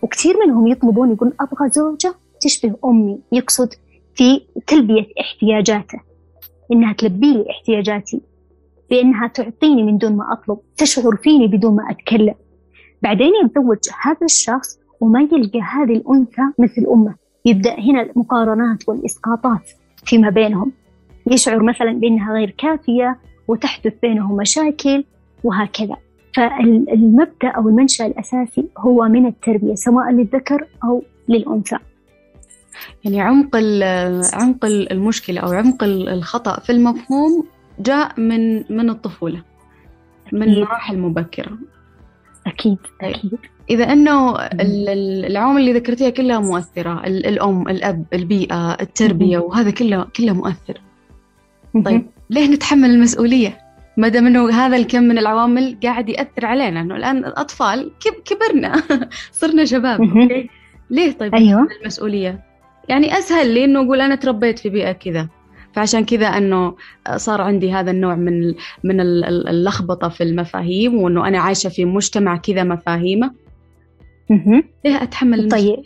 وكثير منهم يطلبون يقول أبغى زوجة تشبه أمي يقصد في تلبية احتياجاته إنها تلبي لي احتياجاتي بأنها تعطيني من دون ما أطلب تشعر فيني بدون ما أتكلم. بعدين يتزوج هذا الشخص وما يلقى هذه الأنثى مثل أمه. يبدأ هنا المقارنات والإسقاطات فيما بينهم. يشعر مثلا بأنها غير كافية وتحدث بينهم مشاكل وهكذا. فالمبدأ أو المنشأ الأساسي هو من التربية سواء للذكر أو للأنثى. يعني عمق عمق المشكلة أو عمق الخطأ في المفهوم جاء من من الطفولة من مراحل مبكرة. أكيد طيب. أكيد. إذا أنه العوامل اللي ذكرتيها كلها مؤثرة الأم الأب البيئة التربية وهذا كله كله مؤثر. طيب ليه نتحمل المسؤولية؟ ما دام إنه هذا الكم من العوامل قاعد يأثر علينا إنه الآن الأطفال كبرنا صرنا شباب ليه طيب أيوة. المسؤولية؟ يعني أسهل لي إنه أقول أنا تربيت في بيئة كذا. فعشان كذا إنه صار عندي هذا النوع من من اللخبطة في المفاهيم وإنه أنا عايشة في مجتمع كذا مفاهيمة. ليه أتحمل طيب.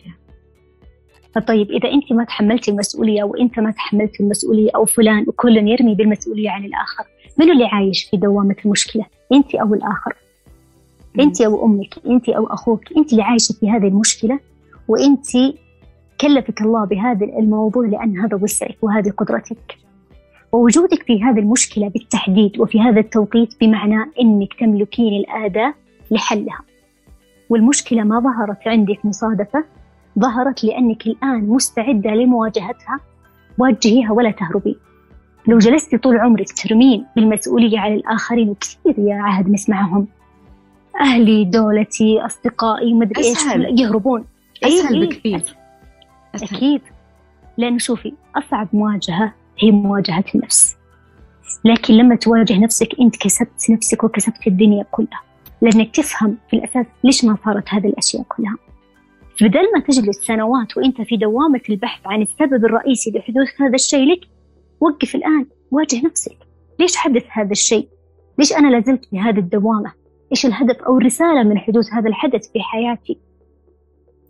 طيب إذا أنت ما تحملتي المسؤولية وأنت ما تحملت المسؤولية أو فلان وكل يرمي بالمسؤولية عن الآخر من اللي عايش في دوامة المشكلة؟ أنت أو الآخر؟ أنت أو أمك؟ أنت أو أخوك؟ أنت اللي عايشة في هذه المشكلة؟ وأنت كلفك الله بهذا الموضوع لأن هذا وسعك وهذه قدرتك. ووجودك في هذه المشكلة بالتحديد وفي هذا التوقيت بمعنى أنك تملكين الأداة لحلها. والمشكلة ما ظهرت عندك مصادفة ظهرت لأنك الآن مستعدة لمواجهتها واجهيها ولا تهربي. لو جلستي طول عمرك ترمين بالمسؤولية على الآخرين وكثير يا عهد نسمعهم. أهلي دولتي أصدقائي مدري إيش يهربون. أسهل إيه. بكثير. أسهل. أكيد لأنه شوفي أصعب مواجهة هي مواجهة النفس لكن لما تواجه نفسك أنت كسبت نفسك وكسبت الدنيا كلها لأنك تفهم في الأساس ليش ما صارت هذه الأشياء كلها بدل ما تجلس سنوات وأنت في دوامة البحث عن السبب الرئيسي لحدوث هذا الشيء لك وقف الآن واجه نفسك ليش حدث هذا الشيء؟ ليش أنا لازلت في هذه الدوامة؟ إيش الهدف أو الرسالة من حدوث هذا الحدث في حياتي؟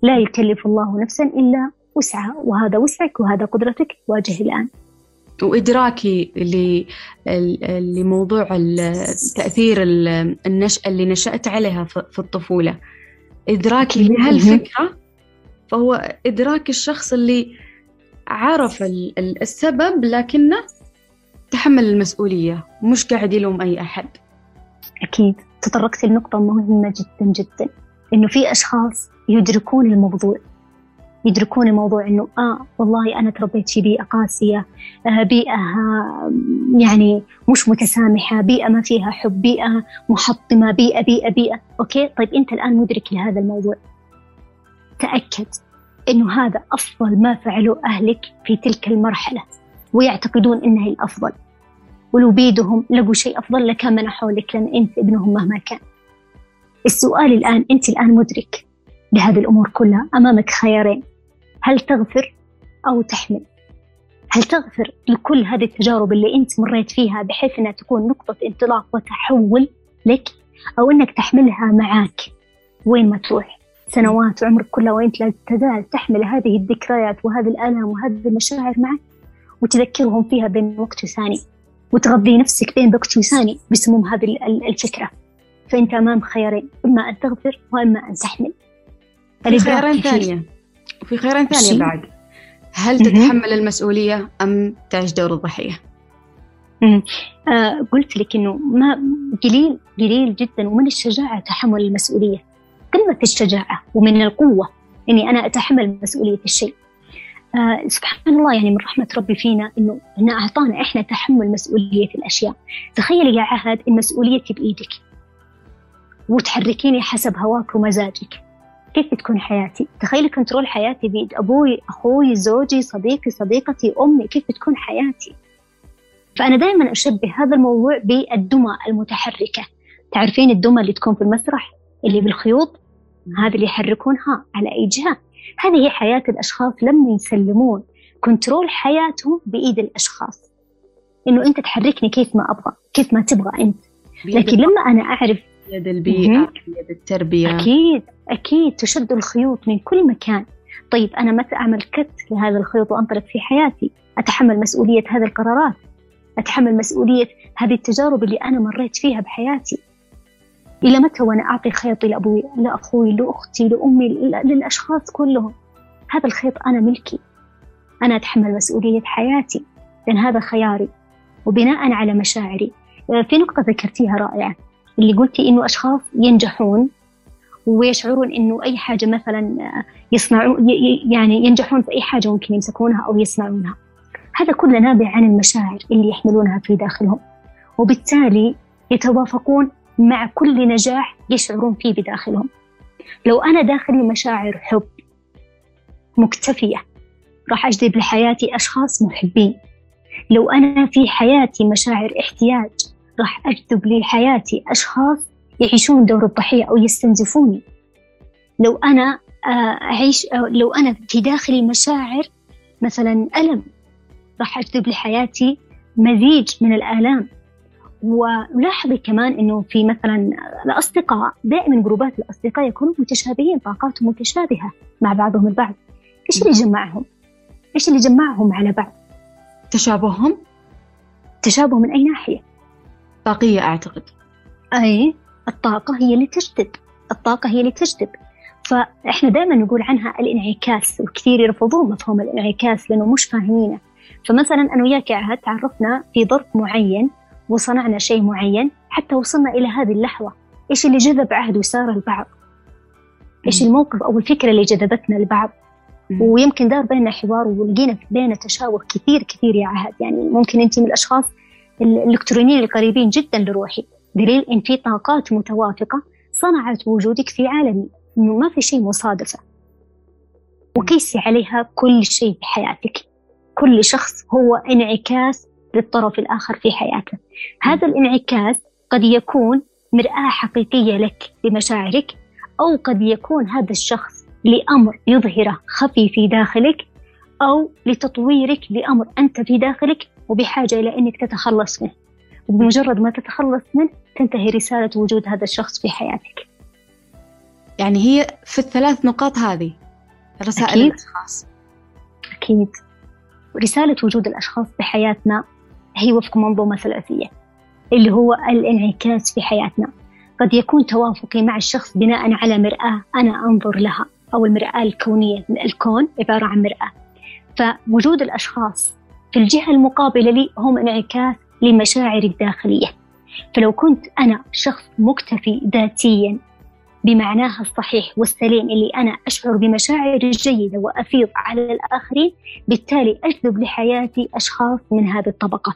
لا يكلف الله نفسا إلا وسعها وهذا وسعك وهذا قدرتك واجه الآن. وإدراكي لموضوع تأثير النشأة اللي نشأت عليها في الطفولة. إدراكي لهالفكرة فهو إدراك الشخص اللي عرف السبب لكنه تحمل المسؤولية مش قاعد يلوم أي أحد. أكيد. تطرقت لنقطة مهمة جدا جدا إنه في أشخاص يدركون الموضوع. يدركون الموضوع إنه آه والله أنا تربيت في بيئة قاسية آه بيئة آه يعني مش متسامحة بيئة ما فيها حب بيئة محطمة بيئة بيئة بيئة. أوكي؟ طيب أنت الآن مدرك لهذا الموضوع. تأكد إنه هذا أفضل ما فعله أهلك في تلك المرحلة ويعتقدون انها الأفضل. ولو بيدهم لقوا شيء أفضل لكان منحوا لك لأن أنت ابنهم مهما كان. السؤال الآن أنت الآن مدرك لهذه الأمور كلها أمامك خيارين. هل تغفر أو تحمل؟ هل تغفر لكل هذه التجارب اللي أنت مريت فيها بحيث أنها تكون نقطة انطلاق وتحول لك أو أنك تحملها معك وين ما تروح؟ سنوات عمرك كلها وأنت لا تزال تحمل هذه الذكريات وهذه الآلام وهذه المشاعر معك وتذكرهم فيها بين وقت وثاني وتغذي نفسك بين وقت وثاني بسموم هذه الفكرة. فأنت أمام خيارين إما أن تغفر وإما أن تحمل. خيارين ثانية. وفي خيارين ثانية بعد. هل تتحمل المسؤولية أم تعيش دور الضحية؟ آه قلت لك إنه ما قليل قليل جدا ومن الشجاعة تحمل المسؤولية. قمة الشجاعة ومن القوة إني أنا أتحمل مسؤولية الشيء. آه سبحان الله يعني من رحمة ربي فينا إنه إنه أعطانا إحنا تحمل مسؤولية الأشياء. تخيلي يا عهد المسؤولية بإيدك. وتحركيني حسب هواك ومزاجك. كيف بتكون حياتي؟ تخيلي كنترول حياتي بيد أبوي أخوي زوجي صديقي صديقتي أمي كيف بتكون حياتي؟ فأنا دائما أشبه هذا الموضوع بالدمى المتحركة. تعرفين الدمى اللي تكون في المسرح؟ اللي بالخيوط؟ هذا اللي يحركونها على أي جهة. هذه هي حياة الأشخاص لما يسلمون. كنترول حياتهم بإيد الأشخاص. إنه أنت تحركني كيف ما أبغى كيف ما تبغى أنت. لكن لما أنا أعرف يد البيئة يد التربية. أكيد أكيد تشد الخيوط من كل مكان. طيب أنا متى أعمل كت لهذا الخيوط وأنطلق في حياتي؟ أتحمل مسؤولية هذه القرارات؟ أتحمل مسؤولية هذه التجارب اللي أنا مريت فيها بحياتي؟ إلى متى وأنا أعطي خيطي لأبوي لأخوي لأختي لأمي للأشخاص كلهم؟ هذا الخيط أنا ملكي. أنا أتحمل مسؤولية حياتي. لأن هذا خياري. وبناء على مشاعري. في نقطة ذكرتيها رائعة. اللي قلتي إنه أشخاص ينجحون ويشعرون إنه أي حاجة مثلا يصنعون يعني ينجحون في أي حاجة ممكن يمسكونها أو يصنعونها. هذا كله نابع عن المشاعر اللي يحملونها في داخلهم. وبالتالي يتوافقون مع كل نجاح يشعرون فيه بداخلهم. لو أنا داخلي مشاعر حب مكتفية راح أجذب لحياتي أشخاص محبين. لو أنا في حياتي مشاعر احتياج راح اجذب لحياتي أشخاص يعيشون دور الضحية أو يستنزفوني. لو أنا آه، أعيش لو أنا في داخلي مشاعر مثلا ألم راح أجذب لحياتي مزيج من الآلام. ولاحظي كمان إنه في مثلا الأصدقاء دائما جروبات الأصدقاء يكونوا متشابهين طاقاتهم متشابهة مع بعضهم البعض. إيش اللي جمعهم؟ إيش اللي جمعهم على بعض؟ تشابههم؟ تشابه من أي ناحية؟ طاقيه أعتقد. أي الطاقة هي اللي تجذب الطاقة هي اللي تجذب فإحنا دائما نقول عنها الانعكاس وكثير يرفضون مفهوم الانعكاس لأنه مش فاهمينه. فمثلا أنا وياك عهد تعرفنا في ظرف معين وصنعنا شيء معين حتى وصلنا إلى هذه اللحظة. إيش اللي جذب عهد وسارة البعض؟ إيش الموقف أو الفكرة اللي جذبتنا البعض؟ ويمكن دار بيننا حوار ولقينا بيننا تشابه كثير كثير يا عهد. يعني ممكن أنت من الأشخاص الإلكترونيين القريبين جدا لروحي. دليل إن في طاقات متوافقة صنعت وجودك في عالمي إنه ما في شيء مصادفة. وقيسي عليها كل شيء بحياتك كل شخص هو انعكاس للطرف الآخر في حياته. هذا الانعكاس قد يكون مرآة حقيقية لك لمشاعرك أو قد يكون هذا الشخص لأمر يظهره خفي في داخلك أو لتطويرك لأمر أنت في داخلك. وبحاجة إلى أنك تتخلص منه. وبمجرد ما تتخلص منه تنتهي رسالة وجود هذا الشخص في حياتك. يعني هي في الثلاث نقاط هذه رسائل أكيد. الأشخاص. أكيد. رسالة وجود الأشخاص بحياتنا هي وفق منظومة ثلاثية اللي هو الانعكاس في حياتنا. قد يكون توافقي مع الشخص بناء على مرآة أنا أنظر لها أو المرآة الكونية الكون عبارة عن مرآة. فوجود الأشخاص في الجهة المقابلة لي هم انعكاس لمشاعري الداخلية. فلو كنت أنا شخص مكتفي ذاتيا بمعناها الصحيح والسليم اللي أنا أشعر بمشاعر جيدة وأفيض على الآخرين بالتالي أجذب لحياتي أشخاص من هذه الطبقة.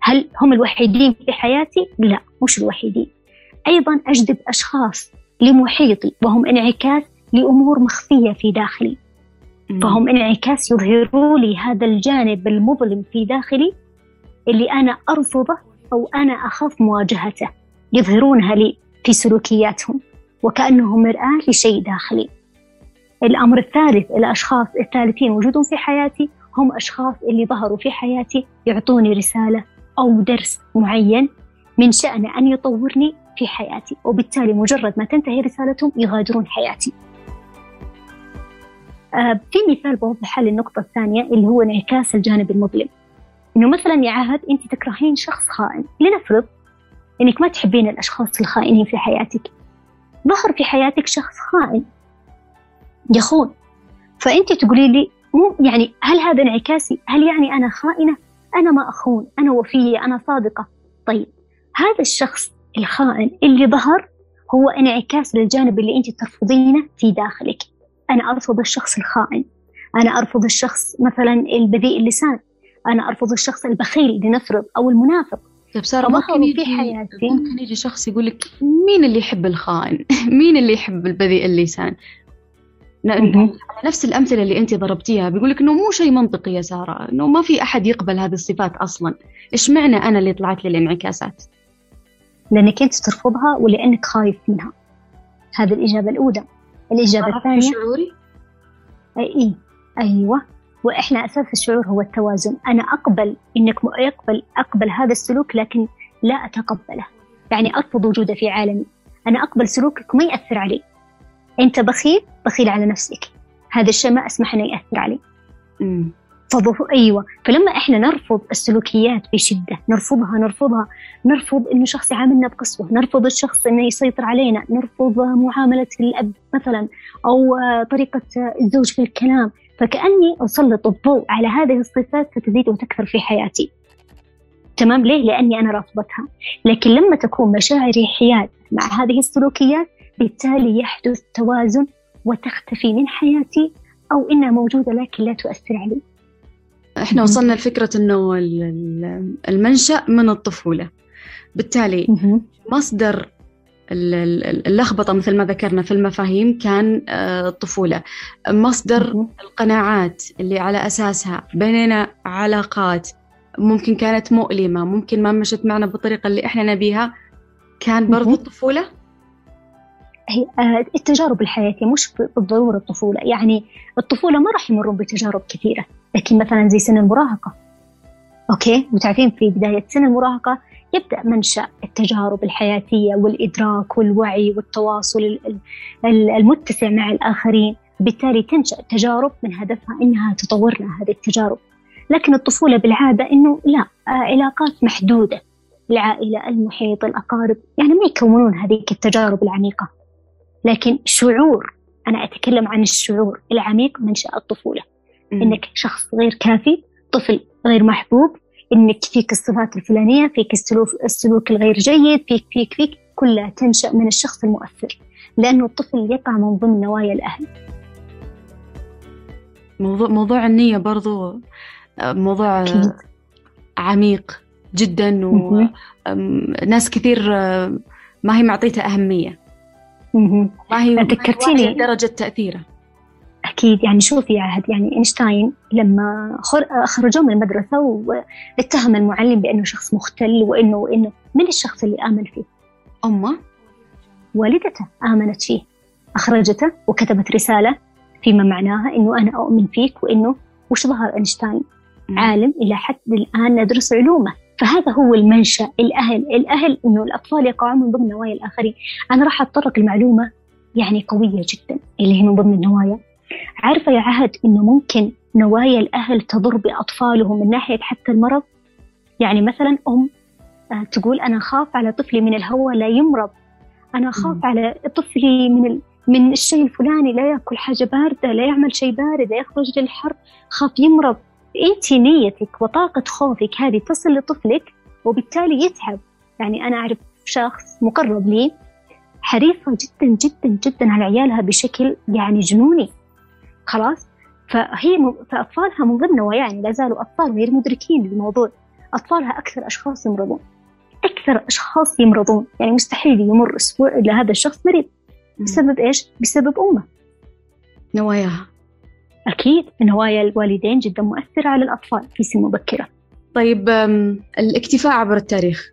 هل هم الوحيدين في حياتي؟ لا مش الوحيدين. أيضا أجذب أشخاص لمحيطي وهم انعكاس لأمور مخفية في داخلي. فهم انعكاس يظهروا لي هذا الجانب المظلم في داخلي اللي أنا أرفضه أو أنا أخاف مواجهته. يظهرونها لي في سلوكياتهم وكأنه مرآة لشيء داخلي. الأمر الثالث الأشخاص الثالثين وجودهم في حياتي هم أشخاص اللي ظهروا في حياتي يعطوني رسالة أو درس معين من شأنه أن يطورني في حياتي. وبالتالي مجرد ما تنتهي رسالتهم يغادرون حياتي. في مثال بوضحها للنقطة الثانية اللي هو انعكاس الجانب المظلم إنه مثلا يا عهد أنت تكرهين شخص خائن لنفرض إنك ما تحبين الأشخاص الخائنين في حياتك ظهر في حياتك شخص خائن يخون فأنت تقولي لي مو يعني هل هذا انعكاسي؟ هل يعني أنا خائنة؟ أنا ما أخون، أنا وفية، أنا صادقة. طيب هذا الشخص الخائن اللي ظهر هو انعكاس للجانب اللي أنت ترفضينه في داخلك. أنا أرفض الشخص الخائن، أنا أرفض الشخص مثلا البذيء اللسان، أنا أرفض الشخص البخيل لنفرض أو المنافق. طيب سارة ممكن يجي, في حياتي؟ ممكن يجي شخص يقول لك مين اللي يحب الخائن؟ مين اللي يحب البذيء اللسان؟ نفس الأمثلة اللي أنت ضربتيها بيقول لك إنه مو شيء منطقي يا سارة إنه ما في أحد يقبل هذه الصفات أصلا. إيش معنى أنا اللي طلعت لي الانعكاسات؟ لأنك أنت ترفضها ولأنك خايف منها. هذه الإجابة الأولى. الإجابة الثانية؟ شعوري؟ أي أيوة. وإحنا أساس الشعور هو التوازن. أنا أقبل إنك يقبل أقبل هذا السلوك لكن لا أتقبله. يعني أرفض وجوده في عالمي. أنا أقبل سلوكك ما يأثر علي. أنت بخيل بخيل على نفسك. هذا الشيء ما أسمح إنه يأثر علي. فضف... أيوة. فلما إحنا نرفض السلوكيات بشدة نرفضها نرفضها نرفض إنه شخص يعاملنا بقسوة نرفض الشخص إنه يسيطر علينا نرفض معاملة الأب مثلا أو طريقة الزوج في الكلام. فكأني أسلط الضوء على هذه الصفات فتزيد وتكثر في حياتي. تمام ليه؟ لأني أنا رافضتها. لكن لما تكون مشاعري حياد مع هذه السلوكيات بالتالي يحدث توازن وتختفي من حياتي أو إنها موجودة لكن لا تؤثر علي. إحنا وصلنا لفكرة إنه المنشأ من الطفولة. بالتالي مصدر اللخبطة مثل ما ذكرنا في المفاهيم كان آه، الطفولة. مصدر القناعات اللي على أساسها بنينا علاقات ممكن كانت مؤلمة ممكن ما مشت معنا بالطريقة اللي إحنا نبيها كان برضو الطفولة هي آه، التجارب الحياتية مش بالضرورة الطفولة. يعني الطفولة ما راح يمرون بتجارب كثيرة. لكن مثلا زي سن المراهقة. أوكي؟ وتعرفين في بداية سن المراهقة يبدأ منشأ التجارب الحياتية والإدراك والوعي والتواصل المتسع مع الآخرين. بالتالي تنشأ التجارب من هدفها إنها تطورنا هذه التجارب. لكن الطفولة بالعادة إنه لا آه، علاقات محدودة. العائلة المحيط الأقارب. يعني ما يكونون هذه التجارب العميقة. لكن شعور أنا أتكلم عن الشعور العميق منشأ الطفولة. م. إنك شخص غير كافي طفل غير محبوب إنك فيك الصفات الفلانية فيك السلوك, السلوك الغير جيد فيك فيك فيك كلها تنشأ من الشخص المؤثر. لأنه الطفل يقع من ضمن نوايا الأهل. موضوع موضوع النية برضو موضوع أكيد. عميق جدا وناس كثير ما هي معطيته أهمية. ما هي ذكرتيني. درجة تأثيره؟ أكيد يعني شوفي يا عهد يعني إينشتاين لما خرجوه من المدرسة واتهم المعلم بأنه شخص مختل وإنه وإنه من الشخص اللي آمن فيه؟ أمه؟ والدته آمنت فيه. أخرجته وكتبت رسالة فيما معناها إنه أنا أؤمن فيك وإنه وش ظهر إينشتاين؟ عالم إلى حد الآن ندرس علومه. فهذا هو المنشأ. الأهل الأهل أنه الأطفال يقعون من ضمن نوايا الآخرين. أنا راح أتطرق المعلومة يعني قوية جدا اللي هي من ضمن النوايا. عارفة يا عهد أنه ممكن نوايا الأهل تضر بأطفالهم من ناحية حتى المرض؟ يعني مثلا أم آه، تقول أنا خاف على طفلي من الهواء لا يمرض. أنا خاف على طفلي من ال... من الشيء الفلاني لا يأكل حاجة باردة لا يعمل شيء بارد لا يخرج للحر خاف يمرض. انت نيتك وطاقة خوفك هذه تصل لطفلك وبالتالي يتعب. يعني أنا أعرف شخص مقرب لي حريصة جدا جدا جدا على عيالها بشكل يعني جنوني. خلاص؟ فهي م... فأطفالها من ضمن يعني لا زالوا أطفال غير مدركين للموضوع. أطفالها أكثر أشخاص يمرضون. أكثر أشخاص يمرضون. يعني مستحيل يمر أسبوع إلا هذا الشخص مريض. بسبب إيش؟ بسبب أمه. نواياها. أكيد نوايا الوالدين جدا مؤثرة على الأطفال في سن مبكرة. طيب الاكتفاء عبر التاريخ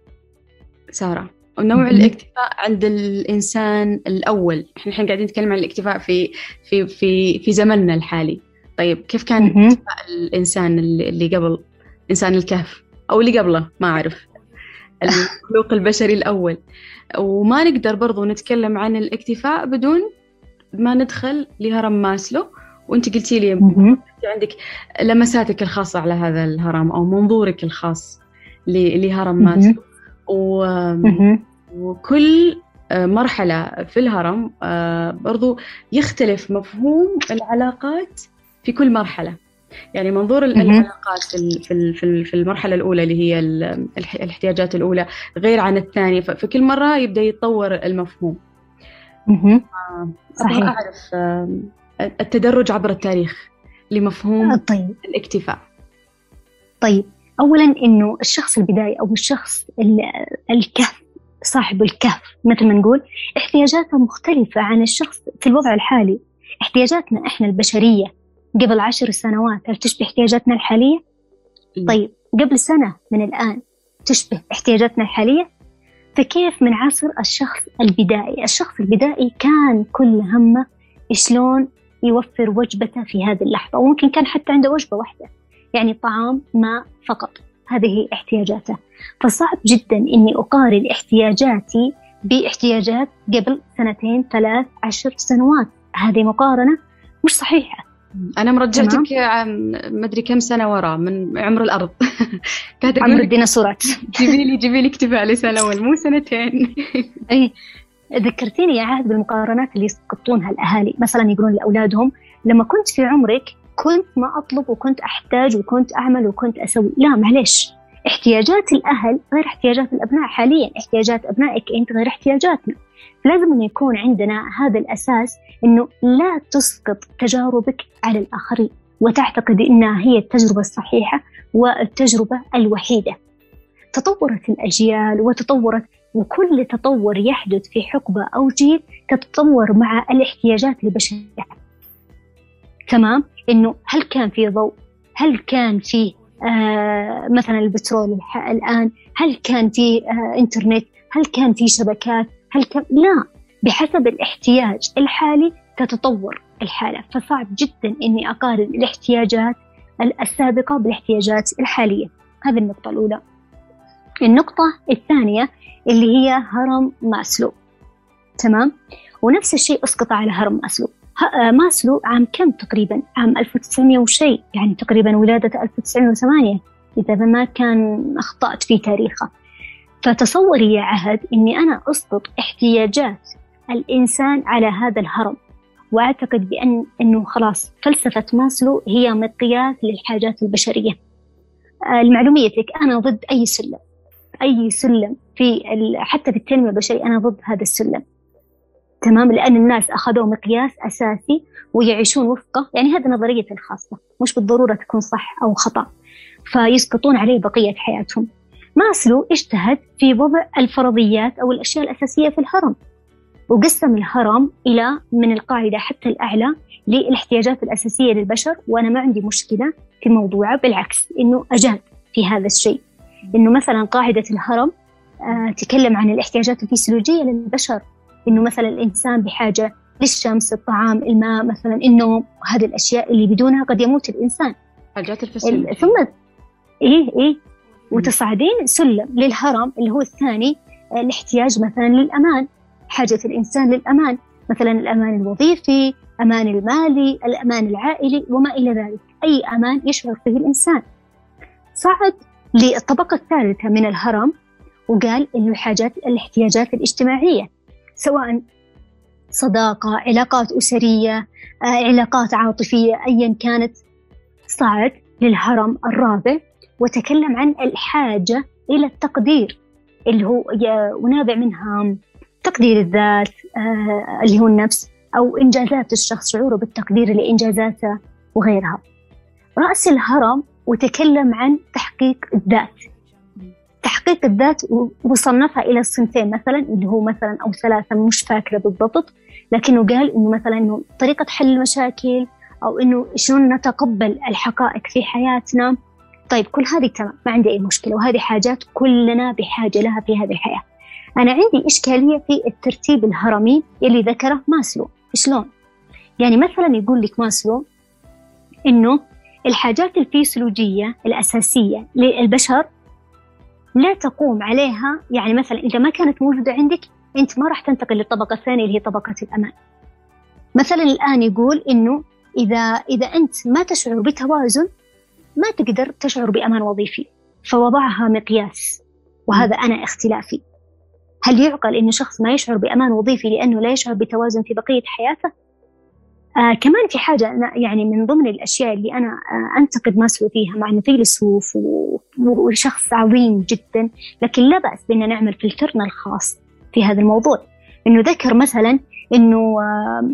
سارة ونوع الاكتفاء عند الإنسان الأول. إحنا الحين قاعدين نتكلم عن الاكتفاء في في في في زمننا الحالي. طيب كيف كان اكتفاء الإنسان اللي قبل؟ إنسان الكهف أو اللي قبله ما أعرف. المخلوق البشري الأول. وما نقدر برضو نتكلم عن الاكتفاء بدون ما ندخل لهرم ماسلو. وانت قلتي لي عندك لمساتك الخاصة على هذا الهرم أو منظورك الخاص لهرم ماسلو و... وكل مرحلة في الهرم آه، برضو يختلف مفهوم العلاقات في كل مرحلة. يعني منظور العلاقات في في المرحلة الأولى اللي هي الاحتياجات الأولى غير عن الثانية فكل مرة يبدأ يتطور المفهوم. آه، صحيح. أعرف التدرج عبر التاريخ لمفهوم آه، طيب. الاكتفاء طيب اولا إنه الشخص البداية أو الشخص الكهف صاحب الكهف مثل ما نقول احتياجاته مختلفة عن الشخص في الوضع الحالي احتياجاتنا إحنا البشرية قبل عشر سنوات هل تشبه احتياجاتنا الحالية؟ طيب قبل سنة من الآن تشبه احتياجاتنا الحالية؟ فكيف من عصر الشخص البدائي الشخص البدائي كان كل همه شلون يوفر وجبته في هذه اللحظة وممكن كان حتى عنده وجبة واحدة يعني طعام ماء فقط. هذه احتياجاته. فصعب جدا إني أقارن احتياجاتي باحتياجات قبل سنتين ثلاث عشر سنوات. هذه مقارنة مش صحيحة. أنا مرجعتك ما أدري كم سنة ورا من عمر الأرض. عمر الديناصورات. جيبي لي جيبي لي اكتفاء لسنة الأول مو سنتين. اي ذكرتيني يا عهد بالمقارنات اللي يسقطونها الأهالي. مثلا يقولون لأولادهم لما كنت في عمرك كنت ما أطلب وكنت أحتاج وكنت أعمل وكنت أسوي. لا معلش احتياجات الأهل غير احتياجات الأبناء حاليا. احتياجات أبنائك أنت غير احتياجاتنا. لازم أن يكون عندنا هذا الأساس أنه لا تسقط تجاربك على الآخرين. وتعتقد أنها هي التجربة الصحيحة والتجربة الوحيدة. تطورت الأجيال وتطورت وكل تطور يحدث في حقبة أو جيل تتطور مع الاحتياجات البشرية تمام؟ إنه هل كان في ضوء؟ هل كان في آه مثلا البترول الآن؟ هل كان في آه إنترنت؟ هل كان في شبكات؟ هل كم؟ لا. بحسب الاحتياج الحالي تتطور الحالة. فصعب جدا إني أقارن الاحتياجات السابقة بالاحتياجات الحالية. هذه النقطة الأولى. النقطة الثانية اللي هي هرم ماسلو. تمام؟ ونفس الشيء أسقط على هرم ماسلو. آه، ماسلو عام كم تقريبا؟ عام 1900 وشيء يعني تقريبا ولادة 1908 إذا ما كان أخطأت في تاريخه. فتصوري يا عهد أني أنا أسقط احتياجات الإنسان على هذا الهرم. وأعتقد بأن أنه خلاص فلسفة ماسلو هي مقياس للحاجات البشرية. آه، لمعلوميتك أنا ضد أي سلم أي سلم في حتى في التنمية البشرية أنا ضد هذا السلم. تمام؟ لأن الناس أخذوا مقياس أساسي ويعيشون وفقه. يعني هذه نظريتي الخاصة. مش بالضرورة تكون صح أو خطأ. فيسقطون عليه بقية حياتهم. ماسلو اجتهد في وضع الفرضيات أو الأشياء الأساسية في الهرم. وقسم الهرم إلى من القاعدة حتى الأعلى للاحتياجات الأساسية للبشر. وأنا ما عندي مشكلة في موضوعه بالعكس إنه أجاد في هذا الشيء. إنه مثلا قاعدة الهرم آه تكلم عن الاحتياجات الفسيولوجية للبشر. إنه مثلا الإنسان بحاجة للشمس الطعام الماء مثلا النوم هذه الأشياء اللي بدونها قد يموت الإنسان. حاجات الفسيولوجية. ثم إيه إيه. وتصعدين سلم للهرم اللي هو الثاني آه، الاحتياج مثلا للأمان. حاجة الإنسان للأمان مثلا الأمان الوظيفي أمان المالي الأمان العائلي وما إلى ذلك. أي أمان يشعر فيه الإنسان. صعد للطبقة الثالثة من الهرم وقال إنه الحاجات الاحتياجات الاجتماعية سواء صداقة علاقات أسرية آه، علاقات عاطفية أيا كانت. صعد للهرم الرابع وتكلم عن الحاجة إلى التقدير اللي هو ونابع منها تقدير الذات آه اللي هو النفس أو إنجازات الشخص شعوره بالتقدير لإنجازاته وغيرها. رأس الهرم وتكلم عن تحقيق الذات. تحقيق الذات وصنفها إلى الصنفين مثلا اللي هو مثلا أو ثلاثة مش فاكرة بالضبط لكنه قال إنه مثلا إنه طريقة حل المشاكل أو إنه شلون نتقبل الحقائق في حياتنا. طيب كل هذه تمام ما عندي أي مشكلة وهذه حاجات كلنا بحاجة لها في هذه الحياة. أنا عندي إشكالية في الترتيب الهرمي اللي ذكره ماسلو شلون؟ يعني مثلا يقول لك ماسلو إنه الحاجات الفسيولوجية الأساسية للبشر لا تقوم عليها. يعني مثلا إذا ما كانت موجودة عندك أنت ما راح تنتقل للطبقة الثانية اللي هي طبقة الأمان. مثلا الآن يقول إنه إذا إذا أنت ما تشعر بتوازن ما تقدر تشعر بأمان وظيفي فوضعها مقياس وهذا أنا اختلافي. هل يعقل إنه شخص ما يشعر بأمان وظيفي لأنه لا يشعر بتوازن في بقية حياته؟ آه كمان في حاجة أنا يعني من ضمن الأشياء اللي أنا آه أنتقد ماسلو فيها مع إنه فيلسوف وشخص عظيم جدا لكن لا بأس بأن نعمل فلترنا الخاص في هذا الموضوع إنه ذكر مثلا إنه آه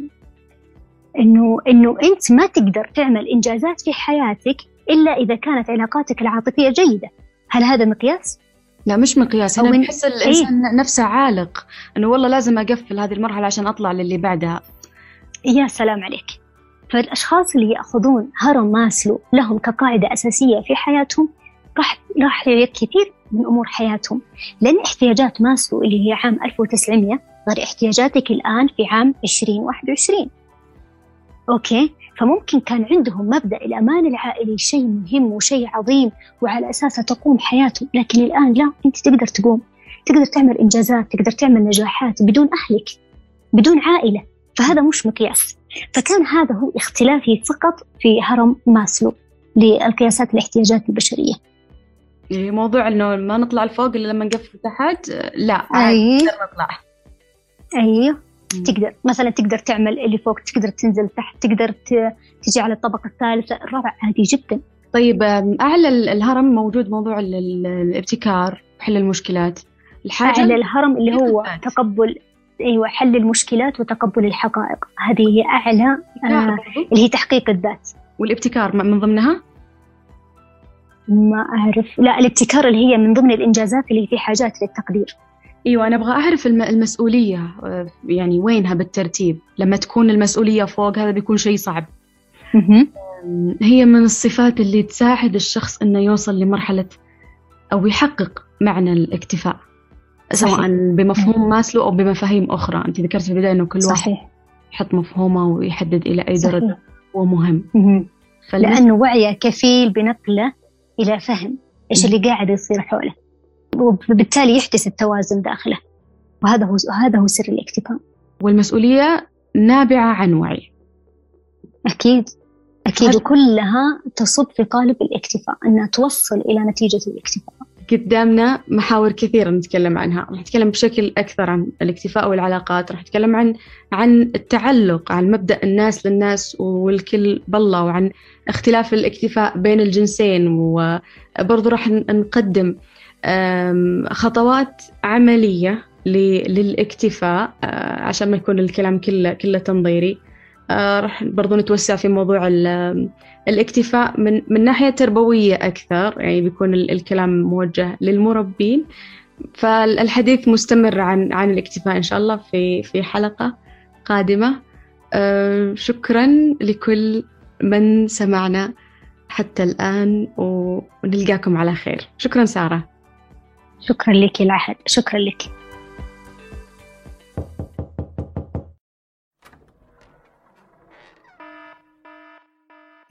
إنه إنه أنت ما تقدر تعمل إنجازات في حياتك إلا إذا كانت علاقاتك العاطفية جيدة هل هذا مقياس؟ لا مش مقياس أنا بحس الإنسان إيه؟ نفسه عالق إنه والله لازم أقفل هذه المرحلة عشان أطلع للي بعدها يا سلام عليك. فالأشخاص اللي يأخذون هرم ماسلو لهم كقاعدة أساسية في حياتهم راح راح كثير من أمور حياتهم. لأن احتياجات ماسلو اللي هي عام 1900 غير احتياجاتك الآن في عام 2021 okay؟ فممكن كان عندهم مبدأ الأمان العائلي شيء مهم وشيء عظيم وعلى أساسه تقوم حياتهم لكن الآن لا أنت تقدر تقوم. تقدر تعمل إنجازات تقدر تعمل نجاحات بدون أهلك بدون عائلة. فهذا مش مقياس. فكان هذا هو اختلافي فقط في هرم ماسلو للقياسات الاحتياجات البشرية. يعني موضوع إنه ما نطلع لفوق إلا لما نقفل تحت؟ لا أي. نطلع. أيوه. تقدر مثلا تقدر تعمل اللي فوق تقدر تنزل تحت تقدر تجي على الطبقة الثالثة. الرابعة عادي جدا. طيب أعلى الهرم موجود موضوع الابتكار حل المشكلات. الحاجة؟ أعلى الهرم اللي هو تقبل أيوه حل المشكلات وتقبل الحقائق. هذه هي أعلى آه اللي هي تحقيق الذات. والابتكار من ضمنها؟ ما أعرف. لا الابتكار اللي هي من ضمن الإنجازات اللي في حاجات للتقدير. أيوه أنا أبغى أعرف المسؤولية آه، يعني وينها بالترتيب؟ لما تكون المسؤولية فوق هذا بيكون شيء صعب. هي من الصفات اللي تساعد الشخص إنه يوصل لمرحلة أو يحقق معنى الاكتفاء. سواء بمفهوم ماسلو أو بمفاهيم أخرى. أنت ذكرت في البداية إنه كل واحد صحيح. يحط مفهومه ويحدد إلى أي درجة هو مهم. لأنه وعيه كفيل بنقله إلى فهم إيش اللي قاعد يصير حوله. وبالتالي يحدث التوازن داخله. وهذا هو هذا هو سر الاكتفاء. والمسؤولية نابعة عن وعي. أكيد. أكيد. وكلها تصب في قالب الاكتفاء. أنها توصل إلى نتيجة الاكتفاء. قدامنا محاور كثيرة نتكلم عنها. راح نتكلم بشكل أكثر عن الاكتفاء والعلاقات راح نتكلم عن عن التعلق عن مبدأ الناس للناس والكل بالله وعن اختلاف الاكتفاء بين الجنسين وبرضه راح نقدم خطوات عملية للاكتفاء آه، عشان ما يكون الكلام كله كله تنظيري. آه، راح برضو نتوسع في موضوع الاكتفاء من من ناحية تربوية أكثر يعني بيكون الكلام موجه للمربين. فالحديث مستمر عن عن الاكتفاء إن شاء الله في في حلقة قادمة. آه، شكرا لكل من سمعنا حتى الآن ونلقاكم على خير. شكرا سارة. شكرا لك العهد شكرا لك.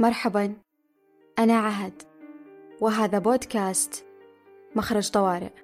مرحبا أنا عهد وهذا بودكاست مخرج طوارئ.